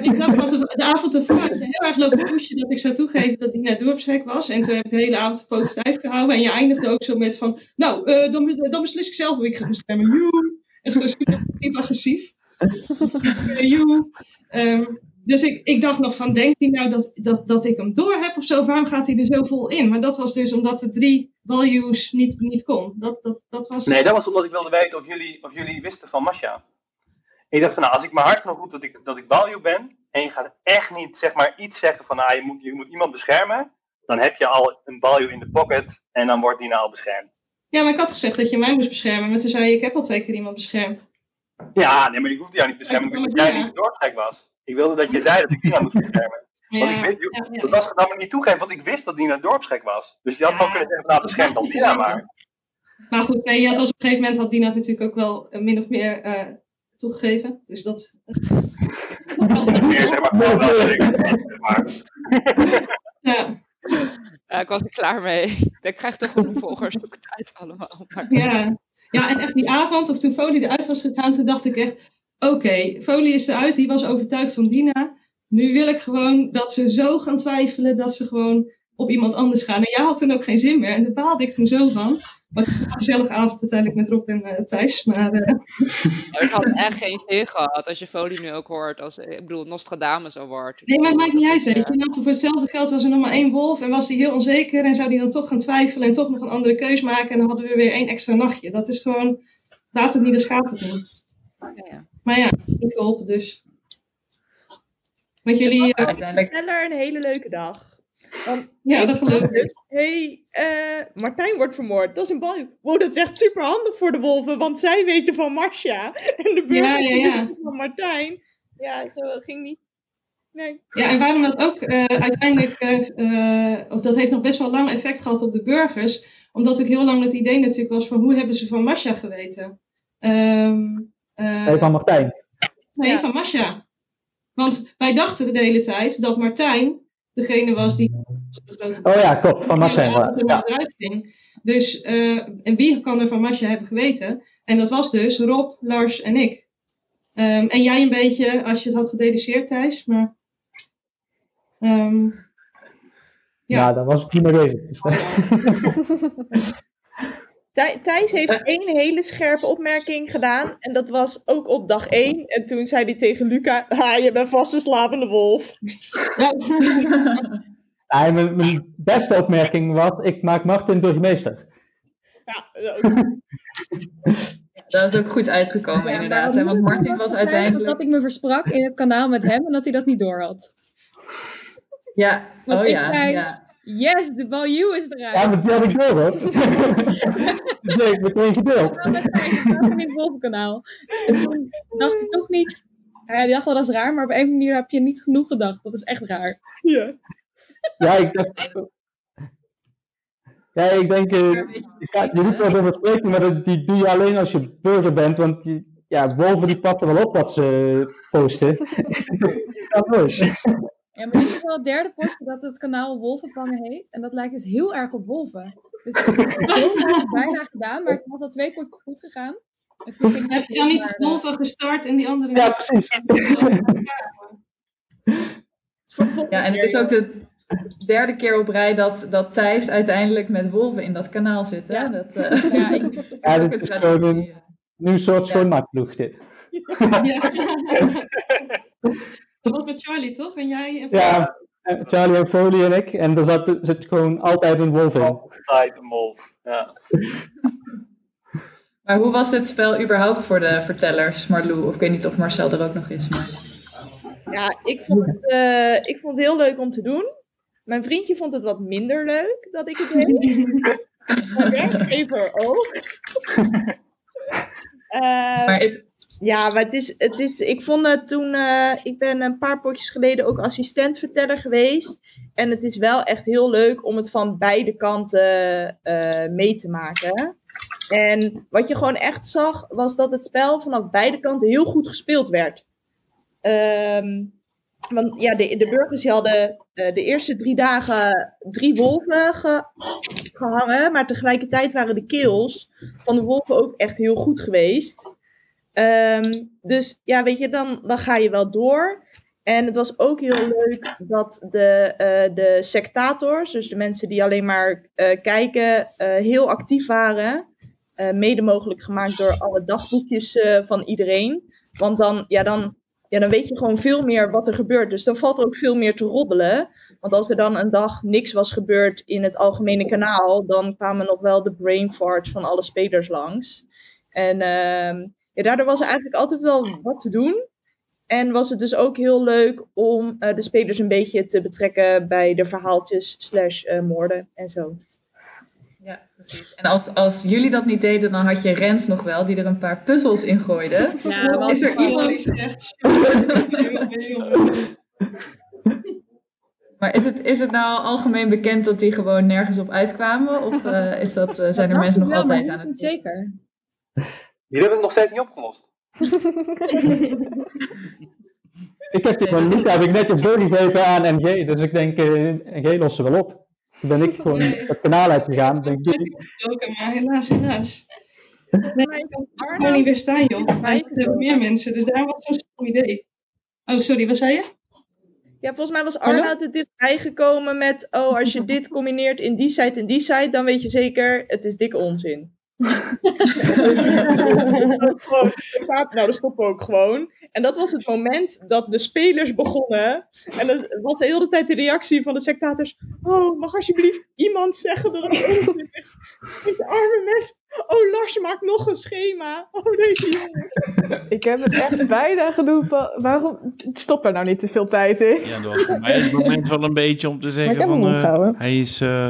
Ik dacht, want de, de avond ervoor had je heel erg lopen pushen dat ik zou toegeven dat Dina dorpsgek was. En toen heb ik de hele avond de poot stijf gehouden. En je eindigde ook zo met van, nou, eh, dan, dan beslis ik zelf wie ik ga beschermen. Joe! Echt zo super agressief. Eh, Joe! Ehm, dus ik, ik dacht nog van, denkt hij nou dat, dat, dat ik hem door heb of zo? Waarom gaat hij er zo vol in? Maar dat was dus omdat de drie values niet, niet kon. Dat, dat, dat was... Nee, dat was omdat ik wilde weten of jullie, of jullie wisten van Masha. En ik dacht van, nou, als ik maar hard genoeg roep dat ik, dat ik value ben, en je gaat echt niet, zeg maar, iets zeggen van, nou, je moet, je moet iemand beschermen, dan heb je al een value in de pocket, en dan wordt die nou al beschermd. Ja, maar ik had gezegd dat je mij moest beschermen. Maar toen zei je, ik heb al twee keer iemand beschermd. Ja, nee, maar ik hoefde jou niet beschermen, dus dat jij niet doorgek was. Ik wilde dat je zei dat ik Dina moest beschermen. Want ik weet, ja, ja, dat was namelijk niet toegeven, want ik wist dat Dina dorpsgek was. Dus je had gewoon kunnen zeggen, nou, bescherm dan Dina maar. Maar goed, nee, had, was op een gegeven moment had Dina het natuurlijk ook wel eh, min of meer eh, toegegeven. Dus dat... Ik- maar. ja, Ja, ik was er klaar mee. Ik krijg toch genoeg volgers, het uit allemaal. Maar... ja. ja, en echt die avond, of toen Folie eruit was gegaan, toen dacht ik echt... Oké, Folie is eruit, die was overtuigd van Dina. Nu wil ik gewoon dat ze zo gaan twijfelen, dat ze gewoon op iemand anders gaan. En jij had toen ook geen zin meer. En daar baalde ik toen zo van. Was een gezellige avond uiteindelijk met Rob en eh, Thijs. Maar eh, Ik had echt geen zin gehad als je Folie nu ook hoort. Als, ik bedoel, Nostradamus Award. Nee, maar het maakt niet uit, weet eh, je. Nou, voor hetzelfde geld was er nog maar één wolf en was hij heel onzeker en zou hij dan toch gaan twijfelen en toch nog een andere keus maken en dan hadden we weer één extra nachtje. Dat is gewoon, laat het niet, het niet. ja, ja. Maar ja, niet geholpen dus. Want jullie, eh, Uiteindelijk. Verder een hele leuke dag. Ja, dat geloof ik. Hé, hey, Martijn wordt vermoord. Dat is een bal. Wow, dat is echt super handig voor de wolven, want zij weten van Marcia. En de burgers Ja, ja, van Martijn. Ja, zo ging niet. Nee. Ja, en waarom dat ook eh, uiteindelijk, eh, eh, of dat heeft nog best wel lang effect gehad op de burgers, omdat ik heel lang het idee natuurlijk was van hoe hebben ze van Masha geweten? Ehm, eh, Nee, van Martijn. nee, van Masha. Want wij dachten de hele tijd dat Martijn degene was die de grote Oh ja, klopt. Van. Ja, eruit ging. Dus, eh, en wie kan er van Masha hebben geweten? En dat was dus Rob, Lars en ik. Ehm, en jij een beetje, als je het had gedediceerd, Thijs. Maar, ehm, Ja, daar was ik niet mee bezig. Dus, Thij- Thijs heeft één hele scherpe opmerking gedaan. En dat was ook op dag één. En toen zei hij tegen Luca: Ha, je bent vast een slapende wolf. Nee, mijn, mijn beste opmerking was, ik maak Martin burgemeester. Dat is ook goed uitgekomen, Ja, inderdaad. Hè? Want Martin was uiteindelijk. Dat ik me versprak in het kanaal met hem en dat hij dat niet door had. Ja, Want oh ik ja. zei, ja. Yes, de baljuw is eruit. Ja, maar die had ik door hoor. nee, meteen gedeeld. Met dat staat in het wolvenkanaal. En toen dacht ik toch niet... Ja, die dacht wel, dat is raar, maar op een of andere manier heb je niet genoeg gedacht. Dat is echt raar. Ja. Ja, ik dacht... Ja, ik denk, eh, je, moet wel over spreken, maar dat, die doe je alleen als je burger bent, want die, ja, wolven die pakken wel op wat ze posten. dat nooit. Ja, maar dit is wel het derde potje dat het kanaal Wolven vangen heet. En dat lijkt dus heel erg op wolven. Dus ik heb het heel erg bijna gedaan, maar ik had al twee potjes goed gegaan. En toen ging ik heb je dan niet de wolven gestart en die andere... Ja, precies. Ja, en het is ook de derde keer op rij dat, dat Thijs uiteindelijk met wolven in dat kanaal zit. Hè? Dat, eh, Ja, ik, Ja, een is gewoon een, nu een soort schoonmaakploeg dit. Ja. Dat was met Charlie, toch? En jij en Ja, eh, Charlie en Foley en ik, en er zat, zit gewoon altijd een wolf in. Altijd een wolf. Ja. Maar hoe was het spel überhaupt voor de vertellers, Marlou? Of ik weet niet of Marcel er ook nog is. Maar... Ja, ik vond, het, eh, ik vond het heel leuk om te doen. Mijn vriendje vond het wat minder leuk dat ik het deed. Mijn werkgever ook. Eh, Maar is, Ja, maar het is, het is, ik vond het toen, eh, ik ben een paar potjes geleden ook assistentverteller geweest. En het is wel echt heel leuk om het van beide kanten eh, mee te maken. En wat je gewoon echt zag, was dat het spel vanaf beide kanten heel goed gespeeld werd. Ehm, want ja, de, de burgers die hadden eh, de eerste drie dagen drie wolven ge- gehangen. Maar tegelijkertijd waren de kills van de wolven ook echt heel goed geweest. Ehm, dus ja, weet je, dan, dan ga je wel door. En het was ook heel leuk dat de, eh, de sectators, dus de mensen die alleen maar eh, kijken, eh, heel actief waren. Mede mogelijk gemaakt door alle dagboekjes van iedereen. Want dan, ja, dan, ja, dan weet je gewoon veel meer wat er gebeurt. Dus dan valt er ook veel meer te roddelen. Want als er dan een dag niks was gebeurd in het algemene kanaal, dan kwamen nog wel de brain farts van alle spelers langs. En ehm, ja, daardoor was er eigenlijk altijd wel wat te doen. En was het dus ook heel leuk om eh, de spelers een beetje te betrekken bij de verhaaltjes slash eh, moorden en zo. ja, precies. En als, als jullie dat niet deden, dan had je Rens nog wel, die er een paar puzzels in gooide. Ja, is er Iemand die zegt... maar is het, is het nou algemeen bekend dat die gewoon nergens op uitkwamen? Of eh, is dat, zijn er mensen nog altijd aan het... zeker. Jullie hebben het nog steeds niet opgelost. Ik heb die van Luca heb ik netjes doorgegeven aan NG, dus ik denk, eh, NG lost ze wel op. Toen ben ik gewoon het kanaal uitgegaan. Denk ik, maar helaas, helaas. Nee, ik kan het gewoon niet weer staan, joh. Wij hebben meer mensen, dus daar was zo'n stom idee. Oh, sorry, wat zei je? Ja, volgens mij was Arnoud er dichtbij gekomen met, oh, als je dit combineert in die site en die site, dan weet je zeker, het is dikke onzin. Nou, dat stoppen we ook gewoon. En dat was het moment dat de spelers begonnen. En dat was de hele tijd de reactie van de sectators. Oh, mag alsjeblieft iemand zeggen dat het onzin is? Deze arme mensen. Oh, Lars maakt nog een schema. Oh, deze jongen. Ik heb het echt bijna genoeg van, waarom stop er nou niet te veel tijd in? Ja, dat was voor mij het moment wel een beetje om te zeggen van... eh, hij is eh,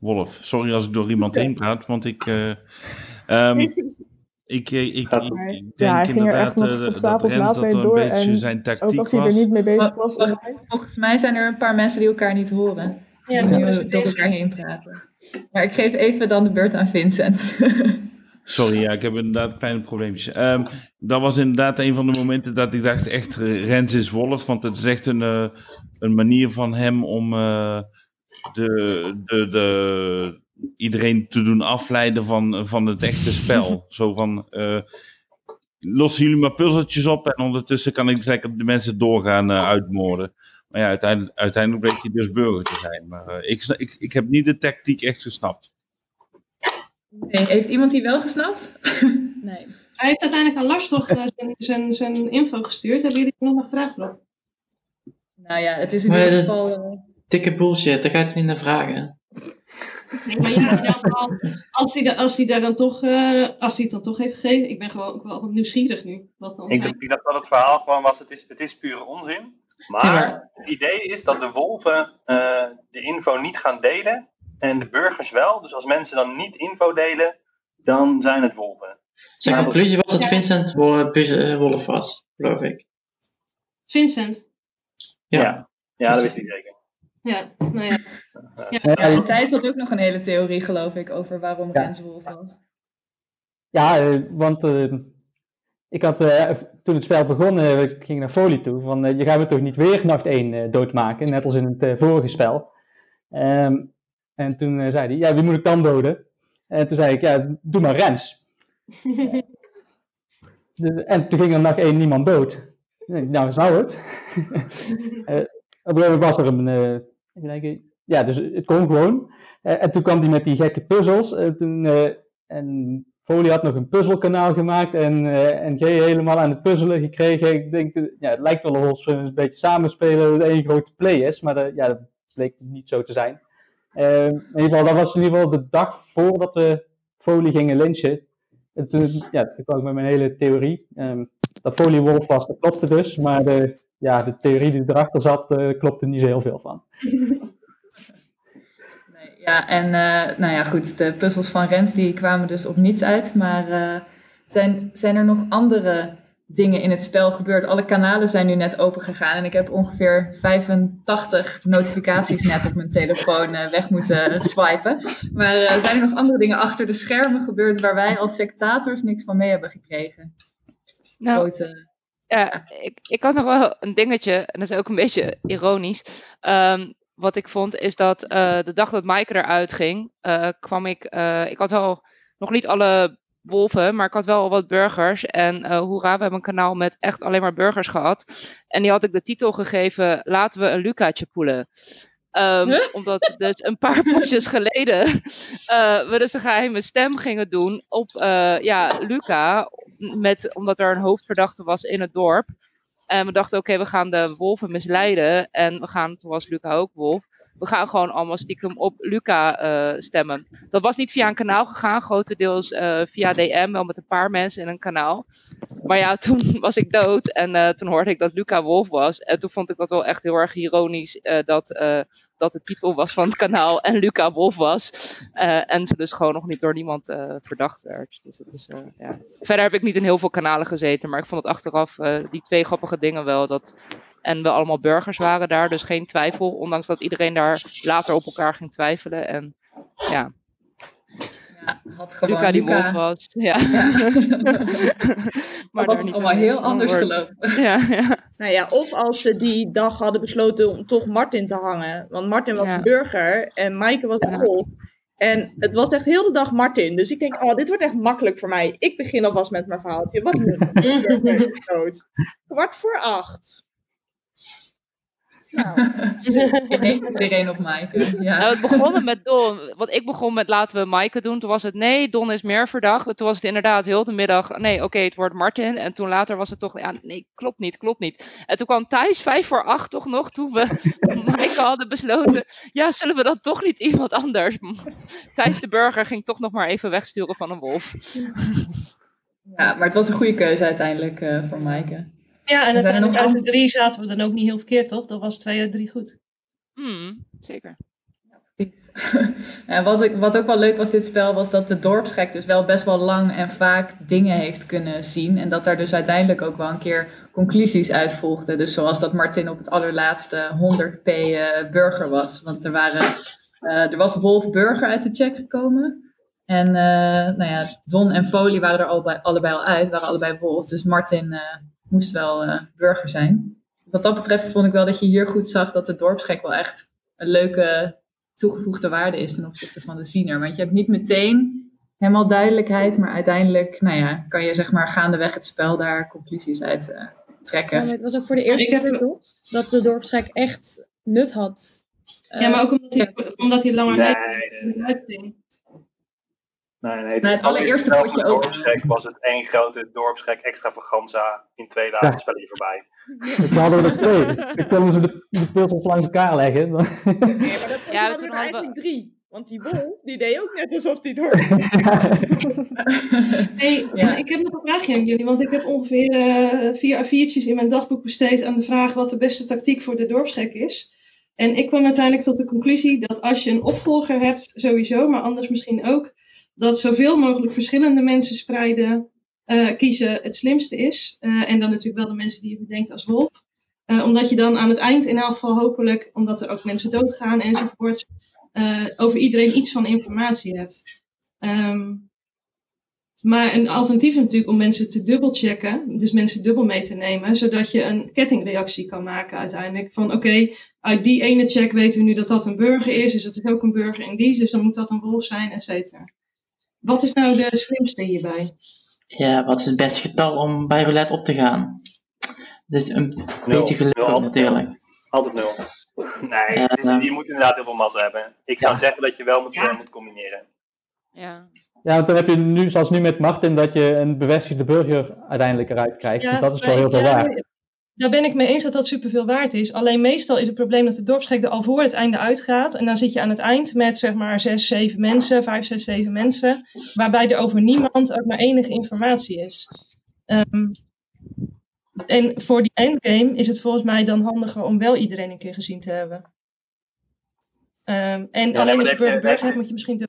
Wolf. Sorry als ik door iemand heen praat, want ik... eh, ehm, ik, eh, ik, ik, ik denk Ja, hij ging er inderdaad echt nog eh, tot dat Rens dat mee een door. beetje En zijn ook tactiek als hij er was. niet mee bezig was. wacht, volgens mij zijn er een paar mensen die elkaar niet horen. Ja, die is door elkaar heen praten. Maar ik geef even dan de beurt aan Vincent. Sorry, ja, ik heb inderdaad kleine probleempjes. Ehm, dat was inderdaad een van de momenten dat ik dacht echt, Rens is Wolf. Want het is echt een, eh, een manier van hem om eh, de, de, de, iedereen te doen afleiden van, van het echte spel. Zo van, eh, lossen jullie maar puzzeltjes op en ondertussen kan ik lekker de mensen doorgaan eh, uitmoorden. Maar ja, uiteindelijk, uiteindelijk bleek je dus burger te zijn. Maar eh, ik, ik, ik heb niet de tactiek echt gesnapt. Nee, heeft iemand die wel gesnapt? Nee. Hij heeft uiteindelijk aan Lars toch zijn, zijn, zijn info gestuurd. Hebben jullie nog een vraag erop? Nou ja, het is in ieder geval... Dikke bullshit, daar gaat het niet naar vragen. Nee, maar ja, in elk geval, als hij, als hij daar dan toch, eh, als hij het dan toch heeft gegeven. Ik ben gewoon ook wel nieuwsgierig nu. Wat dan Ik, zijn- dacht- ik dacht dat het verhaal gewoon was, het is, het is pure onzin. Maar het idee is dat de wolven eh, de info niet gaan delen en de burgers wel. Dus als mensen dan niet info delen, dan zijn het wolven. Zijn Maar- conclusie was dat Vincent eh, Wolf was, geloof ik. Vincent. Ja. Ja, ja dat wist ik zeker. Ja, nou ja. Ja, en Thijs had ook nog een hele theorie, geloof ik, over waarom Ja. Rens Wolf was. Ja, eh, want eh, ik had, eh, toen het spel begon, eh, ik ging naar Folie toe, van eh, je gaat me toch niet weer nacht 1 doodmaken, net als in het eh, vorige spel. Ehm, en toen eh, zei hij, ja, wie moet ik dan doden? En toen zei ik, ja, doe maar Rens. Dus- en toen ging er nacht 1 niemand dood. Nou, zou het. Op een gegeven was er een, eh, even ja, dus het kon gewoon. Eh, en toen kwam hij met die gekke puzzels. Eh, en Folie had nog een puzzelkanaal gemaakt en, en G helemaal aan het puzzelen gekregen. Ik denk, ja, het lijkt wel alsof ze een beetje samenspelen dat één grote play is, maar dat, ja, dat bleek niet zo te zijn. In ieder geval, dat was in ieder geval de dag voordat we Folie gingen lynchen. En toen, ja, toen kwam ik met mijn hele theorie. Ehm, dat Folie Wolf was, dat klopte dus, maar ja, de theorie die erachter zat, eh, klopte niet zo heel veel van. Ja, en eh, nou ja, goed, de puzzels van Rens die kwamen dus op niets uit. Maar eh, zijn, zijn er nog andere dingen in het spel gebeurd? Alle kanalen zijn nu net open gegaan en ik heb ongeveer 85 notificaties net op mijn telefoon eh, weg moeten swipen. Maar eh, zijn er nog andere dingen achter de schermen gebeurd waar wij als sectators niks van mee hebben gekregen? Nou, Grote- Ja, ik, ik had nog wel een dingetje, en dat is ook een beetje ironisch. Ehm, wat ik vond is dat eh, de dag dat Maaike eruit ging, eh, kwam ik. eh, ik had wel nog niet alle wolven, maar ik had wel al wat burgers. En hoera, we hebben een kanaal met echt alleen maar burgers gehad. En die had ik de titel gegeven: Laten we een Lucaatje poelen. Ehm, Omdat dus een paar potjes geleden we dus een geheime stem gingen doen op ja, Luca. Met, omdat er een hoofdverdachte was in het dorp. En we dachten, oké, we gaan de wolven misleiden. En we gaan, toen was Luca ook wolf. We gaan gewoon allemaal stiekem op Luca eh, stemmen. Dat was niet via een kanaal gegaan, grotendeels eh, via DM, wel met een paar mensen in een kanaal. Maar ja, toen was ik dood en eh, toen hoorde ik dat Luca wolf was. En toen vond ik dat wel echt heel erg ironisch dat, dat de titel was van het kanaal en Luca wolf was. En ze dus gewoon nog niet door niemand verdacht werd. Dus is, ja. Verder heb ik niet in heel veel kanalen gezeten, maar ik vond het achteraf die twee grappige dingen wel. Dat, en we allemaal burgers waren daar, dus geen twijfel. Ondanks dat iedereen daar later op elkaar ging twijfelen. En ja, Had gewoon Luca die Luca- was. Ja. Maar dat is allemaal heel anders gelopen. Ja, ja. Nou ja, of als ze die dag hadden besloten om toch Martin te hangen. Want Martin was Ja. een burger en Maaike was een wolf. En het was echt heel de dag Martin. Dus ik denk, oh, dit wordt echt makkelijk voor mij. Ik begin alvast met mijn verhaaltje. Wat nu? Burger is dood. Kwart voor acht. Ineens iedereen op Maaike. Ja. Nou, het begon met Don. Want ik begon met laten we Maaike doen. Toen was het nee, Don is meer verdacht. En Toen was het inderdaad heel de middag. Nee, oké, het wordt Martin. En toen later was het toch. Ja, nee, klopt niet, klopt niet. En toen kwam Thijs vijf voor acht toch nog. Toen we Maaike hadden besloten. Ja, zullen we dan toch niet iemand anders? Thijs de Burger ging toch nog maar even wegsturen van een wolf. ja, maar het was een goede keuze uiteindelijk eh, voor Maaike. Ja, en Er zijn er nog uiteindelijk uit de drie zaten we dan ook niet heel verkeerd, toch? Dat was twee uit drie goed. Hmm, zeker. En wat, ik, wat ook wel leuk was dit spel, was dat de dorpsgek dus wel best wel lang en vaak dingen heeft kunnen zien. En dat daar dus uiteindelijk ook wel een keer conclusies uit volgden. Dus zoals dat Martin op het allerlaatste 100p eh, burger was. Want er, waren, eh, er was Wolf Burger uit de check gekomen. En eh, nou ja, Don en Folie waren er allebei, allebei al uit, waren allebei Wolf. Dus Martin eh, moest wel eh, burger zijn. Wat dat betreft vond ik wel dat je hier goed zag dat de dorpsgek wel echt een leuke toegevoegde waarde is ten opzichte van de ziener. Want je hebt niet meteen helemaal duidelijkheid, maar uiteindelijk nou ja, kan je zeg maar gaandeweg het spel daar conclusies uit eh, trekken. Ja, het was ook voor de eerste heb- keer toch? Dat de dorpsgek echt nut had. ja, maar ook omdat hij, omdat hij langer Nee, leefde. Nee, Nee, nee, Nee, het allereerste spel potje ook. dorpsgek was het één grote dorpsgek extravaganza. In twee dagen Ja. spel je voorbij. Ik hadden er twee. Dan konden ze de, de puzzels langs elkaar leggen. Dan- Ja, Ja, toen toen hadden we we- eigenlijk drie. Want die wolf, die deed ook net alsof hij door. Hey, Ja. ik heb nog een vraagje aan jullie, want ik heb ongeveer eh, vier A4'tjes in mijn dagboek besteed aan de vraag wat de beste tactiek voor de dorpsgek is. En ik kwam uiteindelijk tot de conclusie dat als je een opvolger hebt, sowieso, maar anders misschien ook, dat zoveel mogelijk verschillende mensen spreiden, eh, kiezen het slimste is. Eh, en dan natuurlijk wel de mensen die je bedenkt als wolf. Eh, omdat je dan aan het eind in elk geval hopelijk, omdat er ook mensen doodgaan enzovoort, over iedereen iets van informatie hebt. Ehm, maar een alternatief is natuurlijk om mensen te dubbelchecken, dus mensen dubbel mee te nemen, zodat je een kettingreactie kan maken uiteindelijk. Van oké, uit die ene check weten we nu dat dat een burger is, dus dat is ook een burger in die, dus dan moet dat een wolf zijn, et cetera. Wat is nou de slimste hierbij? Ja, wat is het beste getal om bij roulette op te gaan? Dus een beetje geluk natuurlijk. Altijd nul. Nee, Ja. is- je moet inderdaad heel veel massa hebben. Ik zou Ja. zeggen dat je wel moet, eh, moet combineren. Ja. Ja, want dan heb je nu, zoals nu met Martin, dat je een bevestigde burger uiteindelijk eruit krijgt. Dus dat is wel heel veel ja, waard. Daar ben ik mee eens dat dat superveel waard is. Alleen meestal is het probleem dat de dorpsgek er al voor het einde uitgaat. En dan zit je aan het eind met zeg maar zes, zeven mensen, vijf, zes, zeven mensen. Waarbij er over niemand ook maar enige informatie is. Ehm, en voor die endgame is het volgens mij dan handiger om wel iedereen een keer gezien te hebben. Ehm, en alleen als je heb je- burger burger heb je- hebt, moet je misschien... de-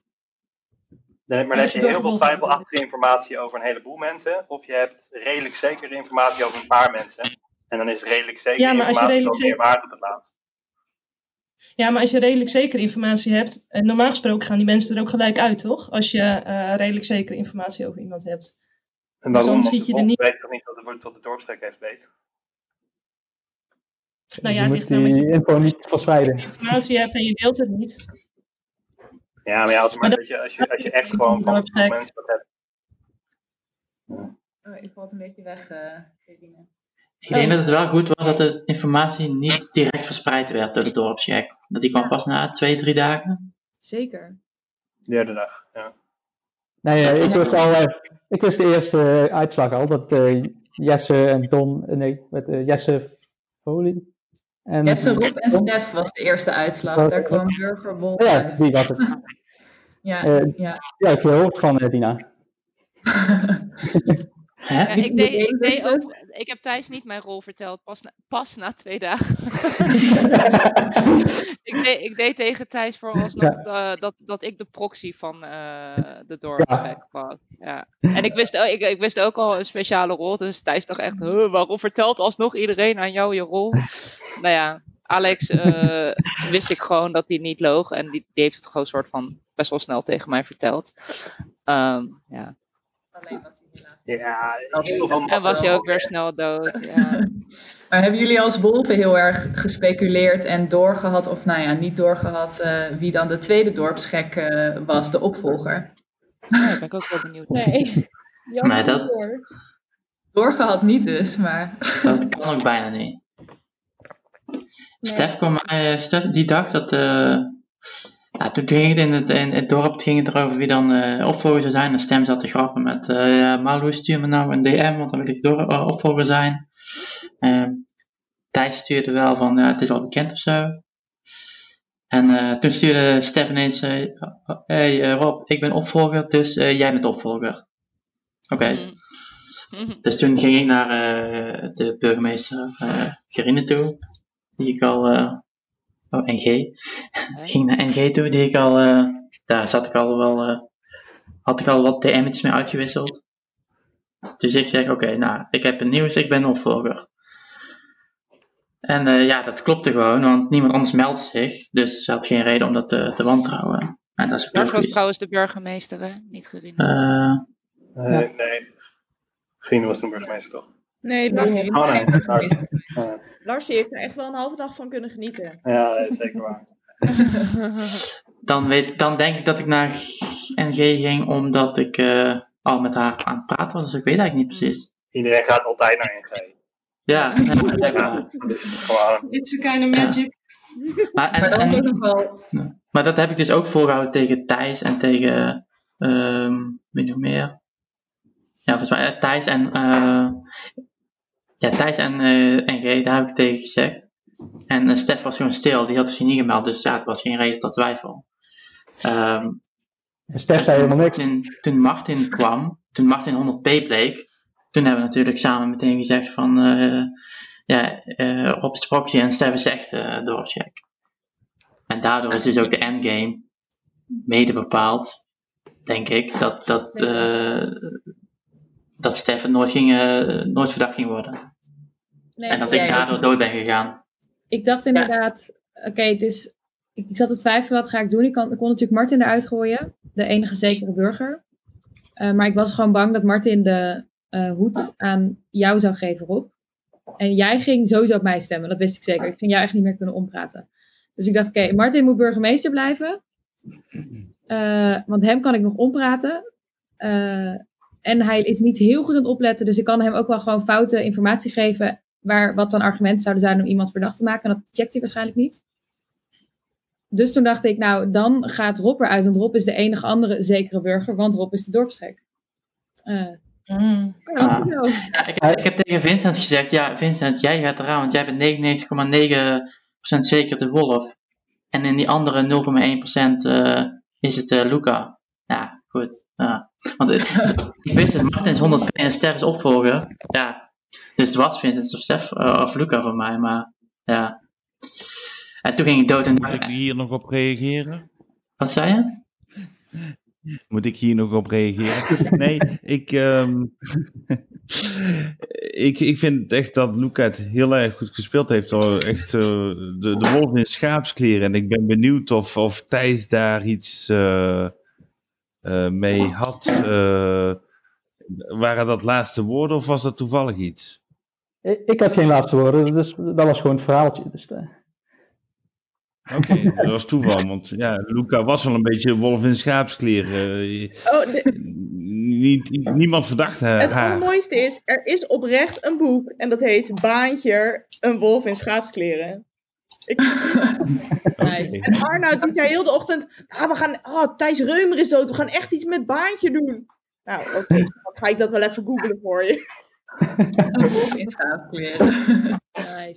Nee, maar dan heb je heel veel twijfelachtige informatie over een heleboel mensen. Of je hebt redelijk zekere informatie over een paar mensen. En dan is redelijk zekere Ja, maar als je informatie redelijk wel meer zeker- waard op het laatst. Ja, maar als je redelijk zeker informatie hebt, en normaal gesproken gaan die mensen er ook gelijk uit, toch? Als je eh, redelijk zekere informatie over iemand hebt. En Dus waarom? dan de je er niet. weet toch niet wat de, wat de dorpsgek heeft weet? Nou ja, je het ligt die je info niet verspreiden. informatie hebt en je deelt het niet. Ja, maar ja, als, maar Maar dat je, als, je, als je echt gewoon van mensen wat hebt. Oh, ik valt een beetje weg, eh Regine. Ik denk dat het wel goed was dat de informatie niet direct verspreid werd door de dorpscheck. Dat die kwam pas na twee, drie dagen. Zeker. Derde dag, ja. Nee, eh, ik, wist al, eh, ik wist de eerste eh, uitslag al, dat eh, Jesse en Don, nee, met, eh, Jesse Folie. En, Jesse, Rob en Stef was de eerste uitslag. Oh, Daar kwam Burgerbol ja, uit. die was het. Ja, ja. Ja, ik heb gehoord van eh, Dina. Hè? Ja, ik, deed, ik, deed ook, ik heb Thijs niet mijn rol verteld, pas na, pas na twee dagen. ik, deed, ik deed tegen Thijs vooralsnog eh, dat, dat ik de proxy van eh, de dorpsgek was. Ja. En ik wist, ook- ik, ik wist ook al een speciale rol, dus Thijs dacht echt, "Huh, waarom vertelt alsnog iedereen aan jou je rol? nou ja, Alex eh, wist ik gewoon dat hij niet loog en die, die heeft het gewoon soort van best wel snel tegen mij verteld. Ehm, ja. Alleen was hij helaas. Ja, En was hij ook weer snel dood. Ja. Maar hebben jullie als wolven heel erg gespeculeerd en doorgehad, of nou ja, niet doorgehad, eh, wie dan de tweede dorpsgek eh, was, de opvolger? Ja, daar ben ik ook wel benieuwd. Nee. Maar dat- door. Doorgehad niet dus, maar... Dat kan ook bijna niet. Stef kwam mij, eh, Stef, die dag dat. Eh ja, toen ging het in het, in het dorp ging het erover wie dan eh, opvolger zou zijn. En Stem zat te grappen met. eh ja, Malou, stuur me nou een DM, want dan wil ik door, eh, opvolger zijn. Ehm Thijs stuurde wel van. Ja, het is al bekend of zo. En eh, toen stuurde Stef ineens. eh, hey eh, Rob, ik ben opvolger, dus eh, jij bent opvolger. Oké. Dus toen ging ik naar eh, de burgemeester eh Gerine toe, die ik al, eh, oh NG, ik ging naar NG toe, die ik al, eh, daar zat ik al wel, eh, had ik al wat DM'tjes mee uitgewisseld. Dus ik zeg, oké, nou, ik heb een nieuws, ik ben opvolger. En eh, ja, dat klopte gewoon, want niemand anders meldde zich, dus ze had geen reden om dat te, te wantrouwen. En dat is was trouwens de burgemeester, hè? Niet Gerine. Eh, Nee, nee. Gien was toen burgemeester toch? Nee, Nee. Lars, Oh nee. Oh, Lars die heeft er echt wel een halve dag van kunnen genieten. Ja, dat is zeker waar. dan, weet, dan denk ik dat ik naar NG ging omdat ik eh, al met haar aan het praten was, dus ik weet eigenlijk niet precies. Iedereen gaat altijd naar NG. Ja, ja. Gewoon. It's a kind of magic. Maar, en, Maar dat en- is ook nog wel... Ja. Maar dat heb ik dus ook volgehouden tegen Thijs en tegen, ehm wie nog meer? Ja, volgens mij eh, Thijs en, eh ja, Thijs en eh, NG, daar heb ik tegen gezegd. En eh, Stef was gewoon stil, die had zich niet gemeld, dus ja, het was geen reden tot twijfel. Ehm, En Stef zei helemaal niks. Toen, toen Martin kwam, toen Martin 100p bleek, toen hebben we natuurlijk samen meteen gezegd van, eh ja, Rob is de proxy en Stef is echt doorcheck. En daardoor is dus ook de endgame mede bepaald, denk ik, dat, dat, dat Stef nooit, ging, nooit verdacht ging worden. Nee, en dat ik daardoor dood ben gegaan. Ik dacht inderdaad, oké, het is. Ik, ik zat te twijfelen, wat ga ik doen? Ik, kan, ik kon natuurlijk Martin eruit gooien, de enige zekere burger. Eh, maar ik was gewoon bang dat Martin de eh, hoed aan jou zou geven, Rob. En jij ging sowieso op mij stemmen, dat wist ik zeker. Ik ging jou echt niet meer kunnen ompraten. Dus ik dacht, oké, Martin moet burgemeester blijven. Eh, want hem kan ik nog ompraten. Eh, en hij is niet heel goed aan het opletten, dus ik kan hem ook wel gewoon foute informatie geven. Waar, wat dan argumenten zouden zijn om iemand verdacht te maken. En dat checkt hij waarschijnlijk niet. Dus toen dacht ik, nou, dan gaat Rob eruit. Want Rob is de enige andere zekere burger, want Rob is de dorpsgek. Eh, Ah. Ja, ik, heb, ik heb tegen Vincent gezegd, ja Vincent, jij gaat eraan, want jij bent 99,9% zeker de wolf. En in die andere 0,1% eh is het eh, Luca. Ja, goed. Ja. Want ik wist het, Martin is 100 en Stef is opvolger. Ja, dus het was Vincent of Stef eh, of Luca voor mij, maar ja. En toen ging ik dood en Moet ik hier nog op reageren? Wat zei je? Moet ik hier nog op reageren? Nee, ik, ehm, ik, ik vind echt dat Luca het heel erg goed gespeeld heeft. Hoor. Echt eh, de, de wolf in schaapskleren. En ik ben benieuwd of, of Thijs daar iets eh, mee had. Waren dat laatste woorden of was dat toevallig iets? Ik, ik had geen laatste woorden, dus dat was gewoon het verhaaltje. Dus, eh, Oké, dat was toeval. Want ja, Luca was wel een beetje wolf in schaapskleren. Eh, Oh, de- niet, niemand verdacht haar. het allermooiste is, er is oprecht een boek en dat heet Baantje, een wolf in schaapskleren. Ik... En Arnoud die zei heel de ochtend, ah, we gaan, oh, Thijs Reumer is dood, we gaan echt iets met Baantje doen. Nou, oké, dan ga ik dat wel even googlen voor je. In schaapskleren.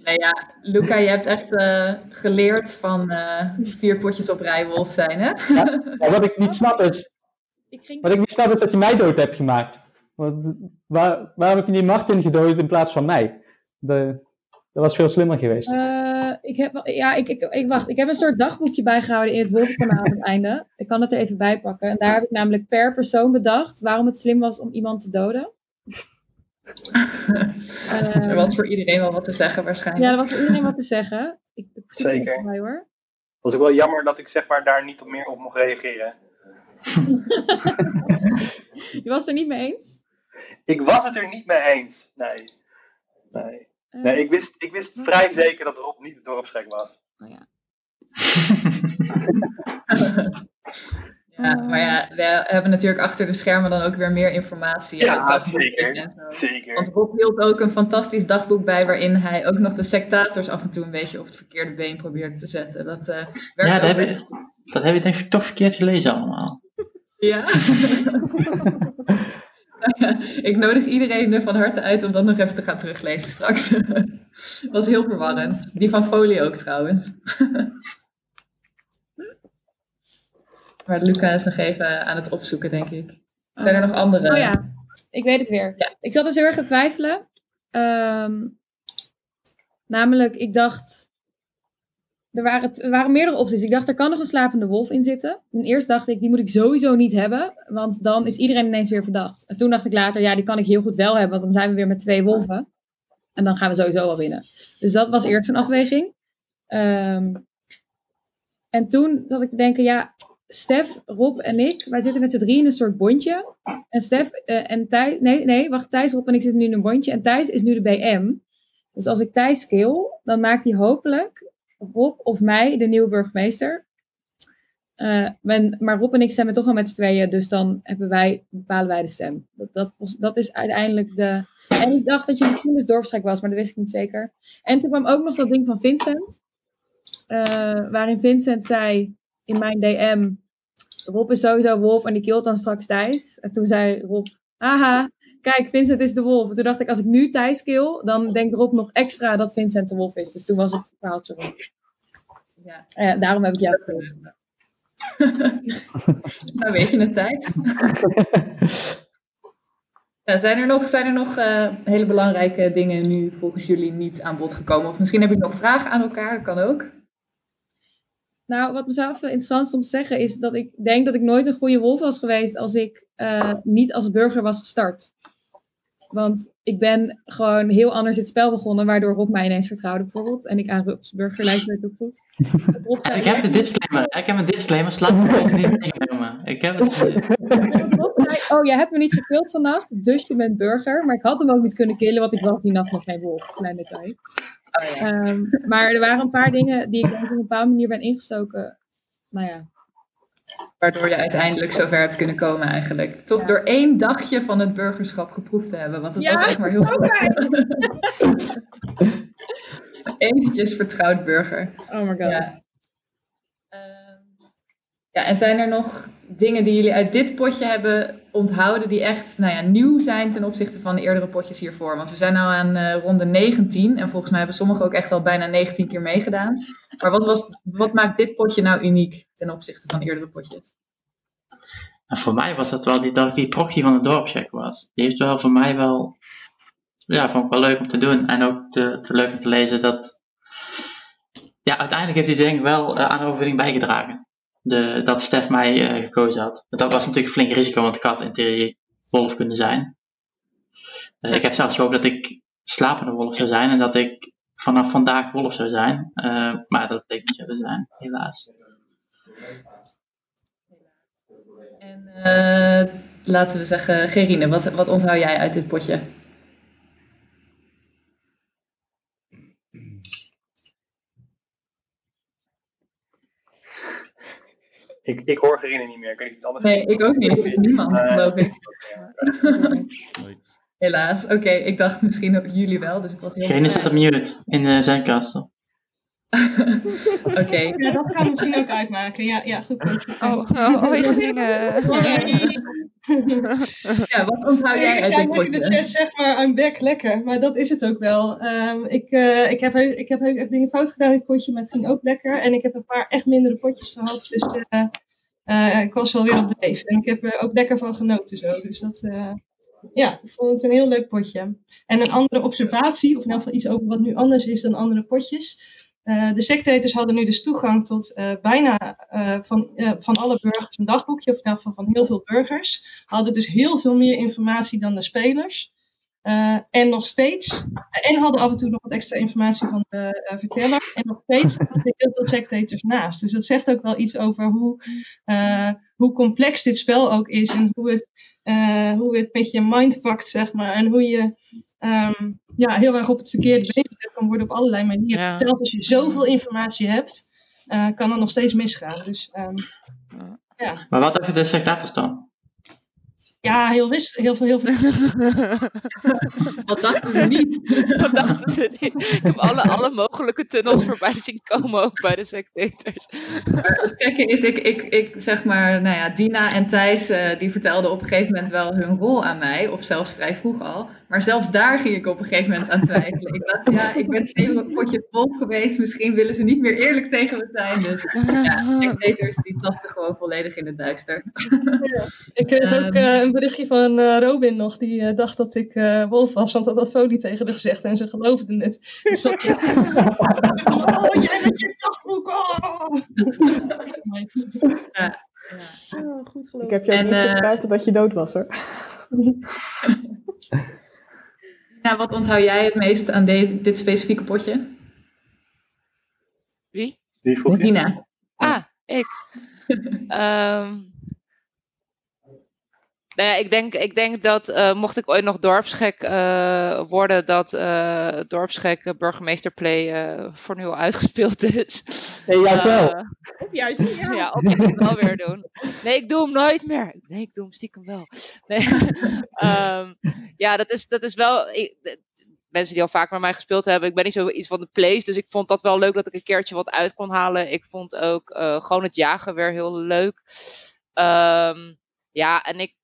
Nee, ja, Luca, je hebt echt eh, geleerd van eh, vier potjes op rij wolf zijn, hè? maar wat ik niet snap is, wat ik niet snap is dat je mij dood hebt gemaakt. Want, waar, waarom heb je die Martin gedood in plaats van mij? De, dat was veel slimmer geweest. Eh, ik heb, ja, ik, ik, ik, wacht. Ik heb een soort dagboekje bijgehouden in het Wolvenkanaal aan het einde. Ik kan het er even bij pakken. En daar heb ik namelijk per persoon bedacht waarom het slim was om iemand te doden. Eh, er was voor iedereen wel wat te zeggen, waarschijnlijk. Ja, er was voor iedereen wat te zeggen. Ik, ik het Zeker. bij, hoor. Het was ook wel jammer dat ik zeg maar daar niet op meer op mocht reageren. Je was het er niet mee eens? Ik was het er niet mee eens. Nee. Nee. Nee ik, wist, ik wist vrij zeker dat Rob niet de dorpsgek was. Oh ja. Ja, maar ja, we hebben natuurlijk achter de schermen dan ook weer meer informatie. Ja, dagboekjes zeker. Zeker. Want Rob hield ook een fantastisch dagboek bij waarin hij ook nog de sectators af en toe een beetje op het verkeerde been probeerde te zetten. Dat eh werkt Ja, dat heb, je, dat heb je denk ik toch verkeerd gelezen allemaal. Ja. ik nodig iedereen van harte uit om dat nog even te gaan teruglezen straks. dat was heel verwarrend. Die van Folie ook trouwens. maar Luca is nog even aan het opzoeken, denk ik. Zijn er nog andere? Oh ja, ik weet het weer. Ik zat dus heel erg te twijfelen. Ehm, namelijk, ik dacht. Er waren, er waren meerdere opties. Ik dacht, er kan nog een slapende wolf in zitten. En eerst dacht ik, die moet ik sowieso niet hebben. Want dan is iedereen ineens weer verdacht. En toen dacht ik later, ja, die kan ik heel goed wel hebben. Want dan zijn we weer met twee wolven. En dan gaan we sowieso wel winnen. Dus dat was eerst een afweging. Ehm, en toen zat ik te denken, ja, Stef, Rob en ik, wij zitten met z'n drie in een soort bondje. En Stef eh, en Thijs, nee, nee, wacht, Thijs, Rob en ik zitten nu in een bondje. En Thijs is nu de BM. Dus als ik Thijs kill, dan maakt hij hopelijk Rob of mij de nieuwe burgemeester. Eh, men- maar Rob en ik stemmen toch al met z'n tweeën, dus dan hebben wij, bepalen wij de stem. Dat, dat, is uiteindelijk de. En ik dacht dat je misschien dus dorpsgek was, maar dat wist ik niet zeker. En toen kwam ook nog dat ding van Vincent, eh, waarin Vincent zei in mijn DM: Rob is sowieso wolf en die killt dan straks Thijs. En toen zei Rob: Haha, kijk, Vincent is de wolf. En toen dacht ik: als ik nu Thijs kill, dan denkt Rob nog extra dat Vincent de wolf is. Dus toen was het verhaaltje rond. Ja. Eh, daarom heb ik jou gekild. Nou weet je het, Thijs. Zijn er nog, zijn er nog eh, hele belangrijke dingen nu volgens jullie niet aan bod gekomen? Of misschien heb je nog vragen aan elkaar, kan ook. Nou, wat mezelf interessant is om te zeggen is dat ik denk dat ik nooit een goede wolf was geweest als ik eh, niet als burger was gestart. Want ik ben gewoon heel anders dit spel begonnen, waardoor Rob mij ineens vertrouwde bijvoorbeeld. En ik aan Rob's burgerlijst werd opgevoed. Ik heb de disclaimer. Ik heb een disclaimer. Slaap me niet meegenomen. Ik heb het. Rob zei, oh, jij hebt me niet gekild vannacht, dus je bent burger. Maar ik had hem ook niet kunnen killen, want ik was die nacht nog geen wolf. Klein detail. Ehm, maar er waren een paar dingen die ik op een bepaalde manier ben ingestoken. Nou ja, Waardoor je uiteindelijk zover hebt kunnen komen eigenlijk. Toch door één dagje van het burgerschap geproefd te hebben. Want het Ja, was echt maar heel oké. Eventjes vertrouwd burger. Oh my god. Ja. Ja, en zijn er nog dingen die jullie uit dit potje hebben onthouden die echt nou ja, nieuw zijn ten opzichte van de eerdere potjes hiervoor? Want we zijn nu aan eh, ronde 19 en volgens mij hebben sommigen ook echt al bijna 19 keer meegedaan. Maar wat, was, wat maakt dit potje nou uniek ten opzichte van eerdere potjes? En voor mij was het wel die, dat die proxy van de dorpscheck was. Die heeft wel voor mij wel, ja, vond ik wel leuk om te doen. En ook te, te leuk om te lezen dat, ja, uiteindelijk heeft denk ik wel eh, aan de overwinning bijgedragen. De, dat Stef mij eh, gekozen had. Dat was natuurlijk een flink risico, want ik had in theorie wolf kunnen zijn. Eh, ik heb zelfs gehoopt dat ik slapende wolf zou zijn en dat ik vanaf vandaag wolf zou zijn. Eh, maar dat bleek niet zo te zijn, helaas. En laten we zeggen, Gerine, wat, wat onthoud jij uit dit potje? Ik, ik hoor Gerine niet meer. Ik weet niet of het anders Nee, ik ook niet. Niemand, geloof ik. Helaas. Oké, ik dacht misschien ook jullie wel, dus ik was heel Geen zit op mute in de zendkast. Oké. Ja, dat gaan we misschien ook uitmaken. Ja, ja goed. punt. Oh, oh. Ja, wat onthoud jij ik uit zei net in de chat, zeg maar, I'm back, lekker. Maar dat is het ook wel. Ehm, ik, eh, ik, heb, ik heb echt dingen fout gedaan in het potje, maar het ging ook lekker. En ik heb een paar echt mindere potjes gehad. Dus eh, eh, ik was wel weer op dreef. En ik heb er ook lekker van genoten zo. Dus dat, eh, ja, ik vond het een heel leuk potje. En een andere observatie, of in ieder geval iets over wat nu anders is dan andere potjes. Eh, de sectators hadden nu dus toegang tot eh, bijna eh, van, van alle burgers een dagboekje, of in ieder geval van heel veel burgers. Hadden dus heel veel meer informatie dan de spelers. En nog steeds, en hadden af en toe nog wat extra informatie van de verteller. En nog steeds zaten er heel veel sectators naast. Dus dat zegt ook wel iets over hoe, hoe complex dit spel ook is. En hoe het, hoe het met je mindfuckt, zeg maar. En hoe je ehm, ja, heel erg op het verkeerde been gezet kan worden op allerlei manieren. Ja. Zelfs als je zoveel informatie hebt, eh, kan er nog steeds misgaan. Dus ehm, Ja, Maar wat even de sectators dan? Ja heel, wis, heel veel. Heel veel. Wat dachten ze niet? Wat dachten ze niet? Ik heb alle, alle mogelijke tunnels voorbij zien komen ook bij de sectators. Maar het gekke is, ik, ik, ik zeg maar, nou ja, Dina en Thijs, eh, die vertelden op een gegeven moment wel hun rol aan mij, of zelfs vrij vroeg al. Maar zelfs daar ging ik op een gegeven moment aan twijfelen. Ik dacht, ja, ik ben twee een potje vol geweest, misschien willen ze niet meer eerlijk tegen me zijn. Dus ja, dictators die tasten gewoon volledig in het duister. Ik kreeg ook Ehm. Berichtje van eh, Robin nog, die eh, dacht dat ik eh, wolf was, want dat had Folie tegen haar gezegd en ze geloofde het. Dus dat... oh, jij met je dagboek! Oh! Ja. Oh, goed geloof. Ik heb je ook En, niet vertrouwd dat je dood was hoor. Ja, wat onthoud jij het meest aan de- dit specifieke potje? Wie? Wie vroeg je? Dina. Ah, ik. Ehm nou ja, ik denk, ik denk dat eh, mocht ik ooit nog dorpsgek eh, worden, dat eh dorpsgek burgemeester Play eh, voor nu al uitgespeeld is. Nee, juist wel. Of juist niet, ja. ja, of ik het wel weer doen. Nee, ik doe hem nooit meer. Nee, ik doe hem stiekem wel. Nee. Ehm, ja, dat is, dat is wel. ik- mensen die al vaak met mij gespeeld hebben, ik ben niet zo iets van de plays, dus ik vond dat wel leuk dat ik een keertje wat uit kon halen. Ik vond ook eh, gewoon het jagen weer heel leuk. Ehm, ja, en ik,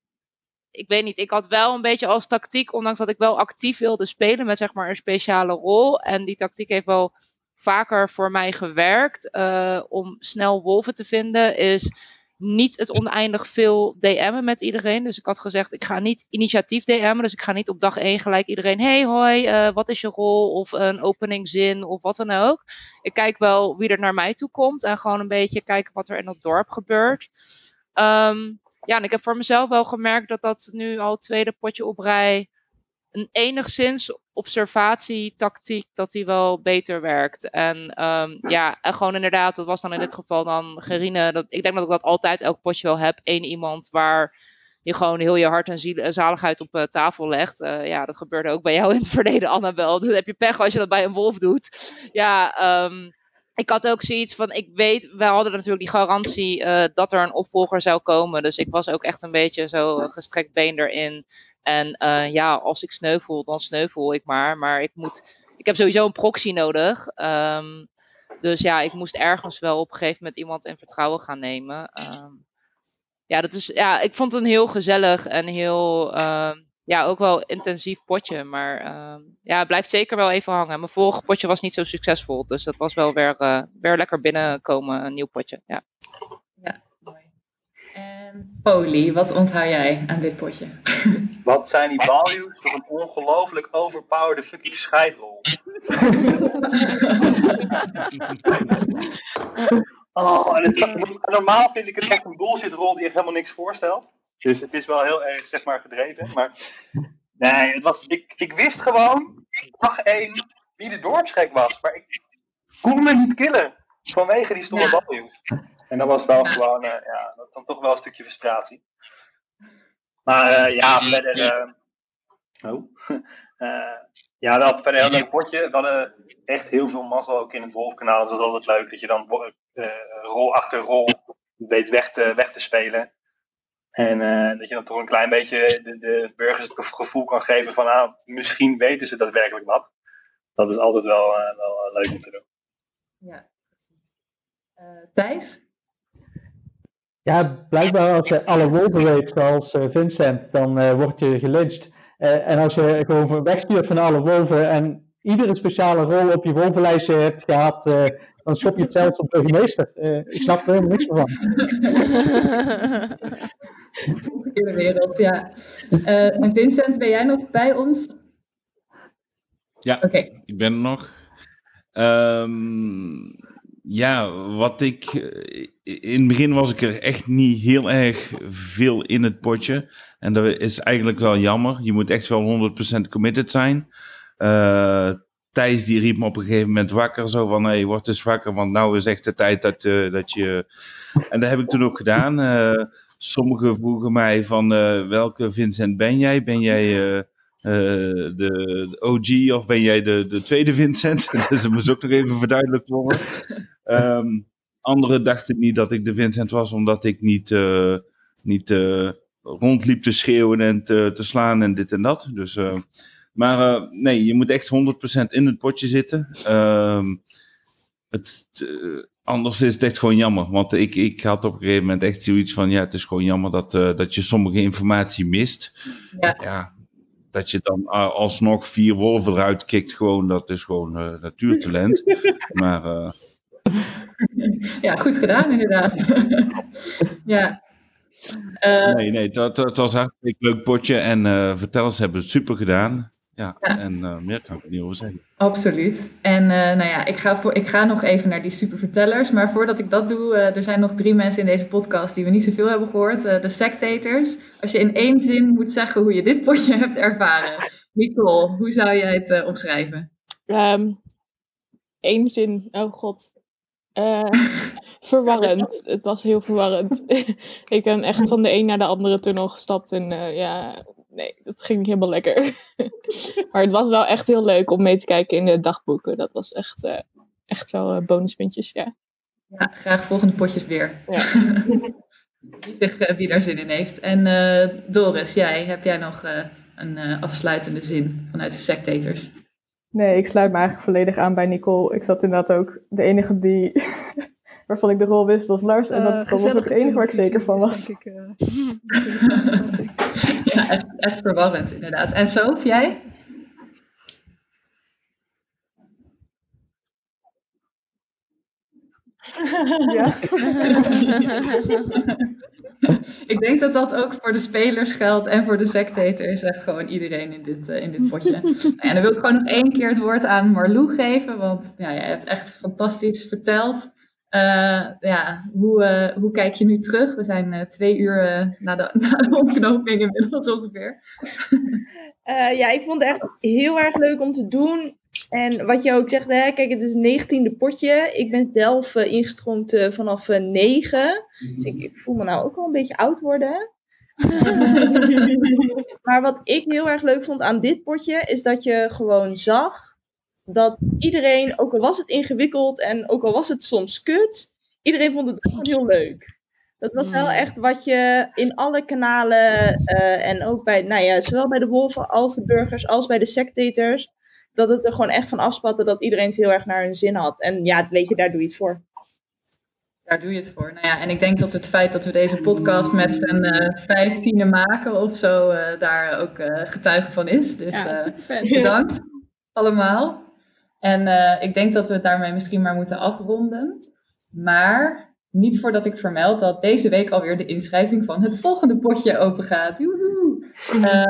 ik weet niet, ik had wel een beetje als tactiek, ondanks dat ik wel actief wilde spelen met zeg maar een speciale rol. En die tactiek heeft wel vaker voor mij gewerkt eh, om snel wolven te vinden, is niet het oneindig veel DM'en met iedereen. Dus ik had gezegd, ik ga niet initiatief DM'en. Dus ik ga niet op dag 1 gelijk iedereen, hey hoi, eh, wat is je rol? Of een openingzin of wat dan ook. Ik kijk wel wie er naar mij toe komt en gewoon een beetje kijken wat er in het dorp gebeurt. Ehm, ja, en ik heb voor mezelf wel gemerkt dat dat nu al het tweede potje op rij een enigszins observatietactiek dat die wel beter werkt. En ehm, ja, en gewoon inderdaad, dat was dan in dit geval dan Gerine. Dat, ik denk dat ik dat altijd elk potje wel heb. Eén iemand waar je gewoon heel je hart en ziel, zaligheid op eh, tafel legt. Eh, ja, dat gebeurde ook bij jou in het verleden, Annabel. Dus heb je pech als je dat bij een wolf doet. Ja, ehm, ik had ook zoiets van, ik weet, wij hadden natuurlijk die garantie eh, dat er een opvolger zou komen. Dus ik was ook echt een beetje zo gestrekt been erin. En eh, ja, als ik sneuvel, dan sneuvel ik maar. Maar ik moet, ik heb sowieso een proxy nodig. Ehm, dus ja, ik moest ergens wel op een gegeven moment iemand in vertrouwen gaan nemen. Ehm, ja, dat is, ja, ik vond het een heel gezellig en heel, ehm, ja, ook wel intensief potje. Maar ehm, ja, het blijft zeker wel even hangen. Mijn vorige potje was niet zo succesvol. Dus dat was wel weer, eh, weer lekker binnenkomen, een nieuw potje. Ja. En Poli, wat onthoud jij aan dit potje? Wat zijn die values voor een ongelooflijk overpowered fucking scheidrol? oh, en het- normaal vind ik het echt een bullshitrol die echt helemaal niks voorstelt. Dus het is wel heel erg, zeg maar, gedreven. Maar nee, het was, ik, ik wist gewoon, dag één, wie de dorpsgek was. Maar ik kon me niet killen vanwege die stomme Ja. En dat was wel gewoon, eh, ja, dat dan toch wel een stukje frustratie. Maar eh, ja, verder. eh, oh. Ja, we hadden verder een heel leuk potje. We hadden echt heel veel mazzel ook in het Wolfkanaal. Dus dat is altijd leuk dat je dan rol achter rol weet weg te, weg te spelen. En eh, dat je dan toch een klein beetje de, de burgers het gevoel kan geven van ah, misschien weten ze daadwerkelijk wat. Dat is altijd wel, eh, wel eh, leuk om te doen. Ja. Eh, Thijs? Ja, blijkbaar als je alle wolven weet, zoals eh, Vincent, dan eh, word je gelyncht. Eh, en als je gewoon van- wegstuurt van alle wolven en iedere speciale rol op je wolvenlijstje hebt gehad, eh, dan schop je het zelfs op burgemeester. Eh, ik snap er helemaal niks meer van. In de wereld, ja. En Vincent, ben jij nog bij ons? Ja, Oké. ik ben er nog. Ehm, ja, wat ik. eh, In het begin was ik er echt niet heel erg veel in het potje. En dat is eigenlijk wel jammer. Je moet echt wel 100% committed zijn. Eh, Thijs die riep me op een gegeven moment wakker. Zo van, hey, word eens wakker, want nou is echt de tijd dat, dat je... En dat heb ik toen ook gedaan. Sommigen vroegen mij van, eh, welke Vincent ben jij? Ben jij eh, eh, de, de OG of ben jij de, de tweede Vincent? dus dat moest ook nog even verduidelijkt worden. Ehm, anderen dachten niet dat ik de Vincent was, omdat ik niet, niet rondliep te schreeuwen en te, te slaan en dit en dat. Dus, maar nee, je moet echt 100% in het potje zitten. Ehm, het, anders is het echt gewoon jammer. Want ik, ik had op een gegeven moment echt zoiets van: ja, het is gewoon jammer dat, eh, dat je sommige informatie mist. Ja. dat je dan eh, alsnog vier wolven eruit kikt, gewoon, dat is gewoon eh, natuurtalent. maar Ja, goed gedaan inderdaad. ja. Nee, nee, het, was een leuk potje. En vertellers hebben het super gedaan. Ja, en eh, meer kan ik er niet over zeggen. Absoluut. En eh, nou ja, ik ga, voor, ik ga nog even naar die supervertellers. Maar voordat ik dat doe, eh, er zijn nog drie mensen in deze podcast die we niet zoveel hebben gehoord. Eh, de sectators. Als je in één zin moet zeggen hoe je dit potje hebt ervaren. Nicole, hoe zou jij het eh, omschrijven? Ehm Eén zin, oh god. Eh, verwarrend. Het was heel verwarrend. ik ben echt van de een naar de andere tunnel gestapt en eh, ja, nee, dat ging niet helemaal lekker. maar het was wel echt heel leuk om mee te kijken in de dagboeken. Dat was echt, eh, echt wel eh, bonuspuntjes, ja. Ja, graag volgende potjes weer. Ja. Wie, zich, eh, wie daar zin in heeft. En eh, Doris, jij, heb jij nog eh, een eh, afsluitende zin vanuit de sectators? Nee, ik sluit me eigenlijk volledig aan bij Nicole. Ik zat inderdaad ook, de enige die, waarvan ik de rol wist, was Lars. En dat, dat was ook het enige waar ik zeker van was. ik, eh. Ja, echt, echt verwarrend inderdaad. En Sof, jij? Ja. ik denk dat dat ook voor de spelers geldt en voor de sectators. Echt gewoon iedereen in dit, eh, in dit potje. Nou ja, dan wil ik gewoon nog één keer het woord aan Marlou geven. Want ja, jij hebt echt fantastisch verteld. Eh, ja, hoe, eh, hoe kijk je nu terug? We zijn eh, twee uur na, de, na de ontknoping inmiddels ongeveer. Ja, ik vond het echt heel erg leuk om te doen. En wat je ook zegt, hè, kijk, het is een negentiende potje. Ik ben zelf ingestroomd vanaf eh, negen. Dus ik, ik voel me nou ook wel een beetje oud worden. maar wat ik heel erg leuk vond aan dit potje, is dat je gewoon zag dat iedereen, ook al was het ingewikkeld en ook al was het soms kut, iedereen vond het gewoon heel leuk. Dat was wel echt wat je in alle kanalen eh, en ook bij, nou ja, zowel bij de wolven als de burgers als bij de sectators, dat het er gewoon echt van afspatte dat iedereen het heel erg naar hun zin had. En ja, weet je, daar doe je het voor. Daar doe je het voor. Nou ja, en ik denk dat het feit dat we deze podcast met z'n eh, vijftienen maken of zo, eh, daar ook getuige van is. Dus Ja, bedankt allemaal. En eh, ik denk dat we het daarmee misschien maar moeten afronden. Maar niet voordat ik vermeld dat deze week alweer de inschrijving van het volgende potje open gaat. Woehoe. Eh,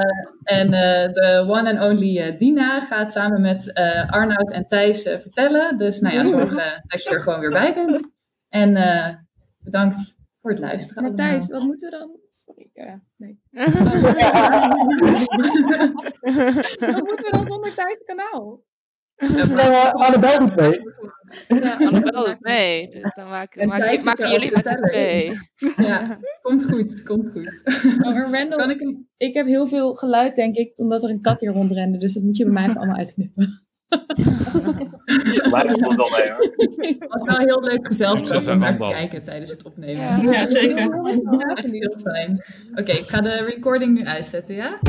en eh, de one and only Dina gaat samen met eh, Arnoud en Thijs vertellen. Dus nou ja, zorg eh, dat je er gewoon weer bij bent. En eh, bedankt voor het luisteren. Maar Thijs, wat moeten we dan? Sorry, ja, nee. wat moeten we dan zonder Thijs kanaal? Annabel doet mee. Ja, Annabel doet mee. Dus dan maken, jullie met z'n twee. Ja, komt goed, komt goed. Maar Randall, ik, ik heb heel veel geluid, denk ik, omdat er een kat hier rondrende. Dus dat moet je bij mij even allemaal uitknippen. Maar dat komt wel mee hoor. Het was wel heel leuk gezelschap om naar te kijken tijdens het opnemen. Ja, zeker. Oké, ik ga de recording nu uitzetten, ja?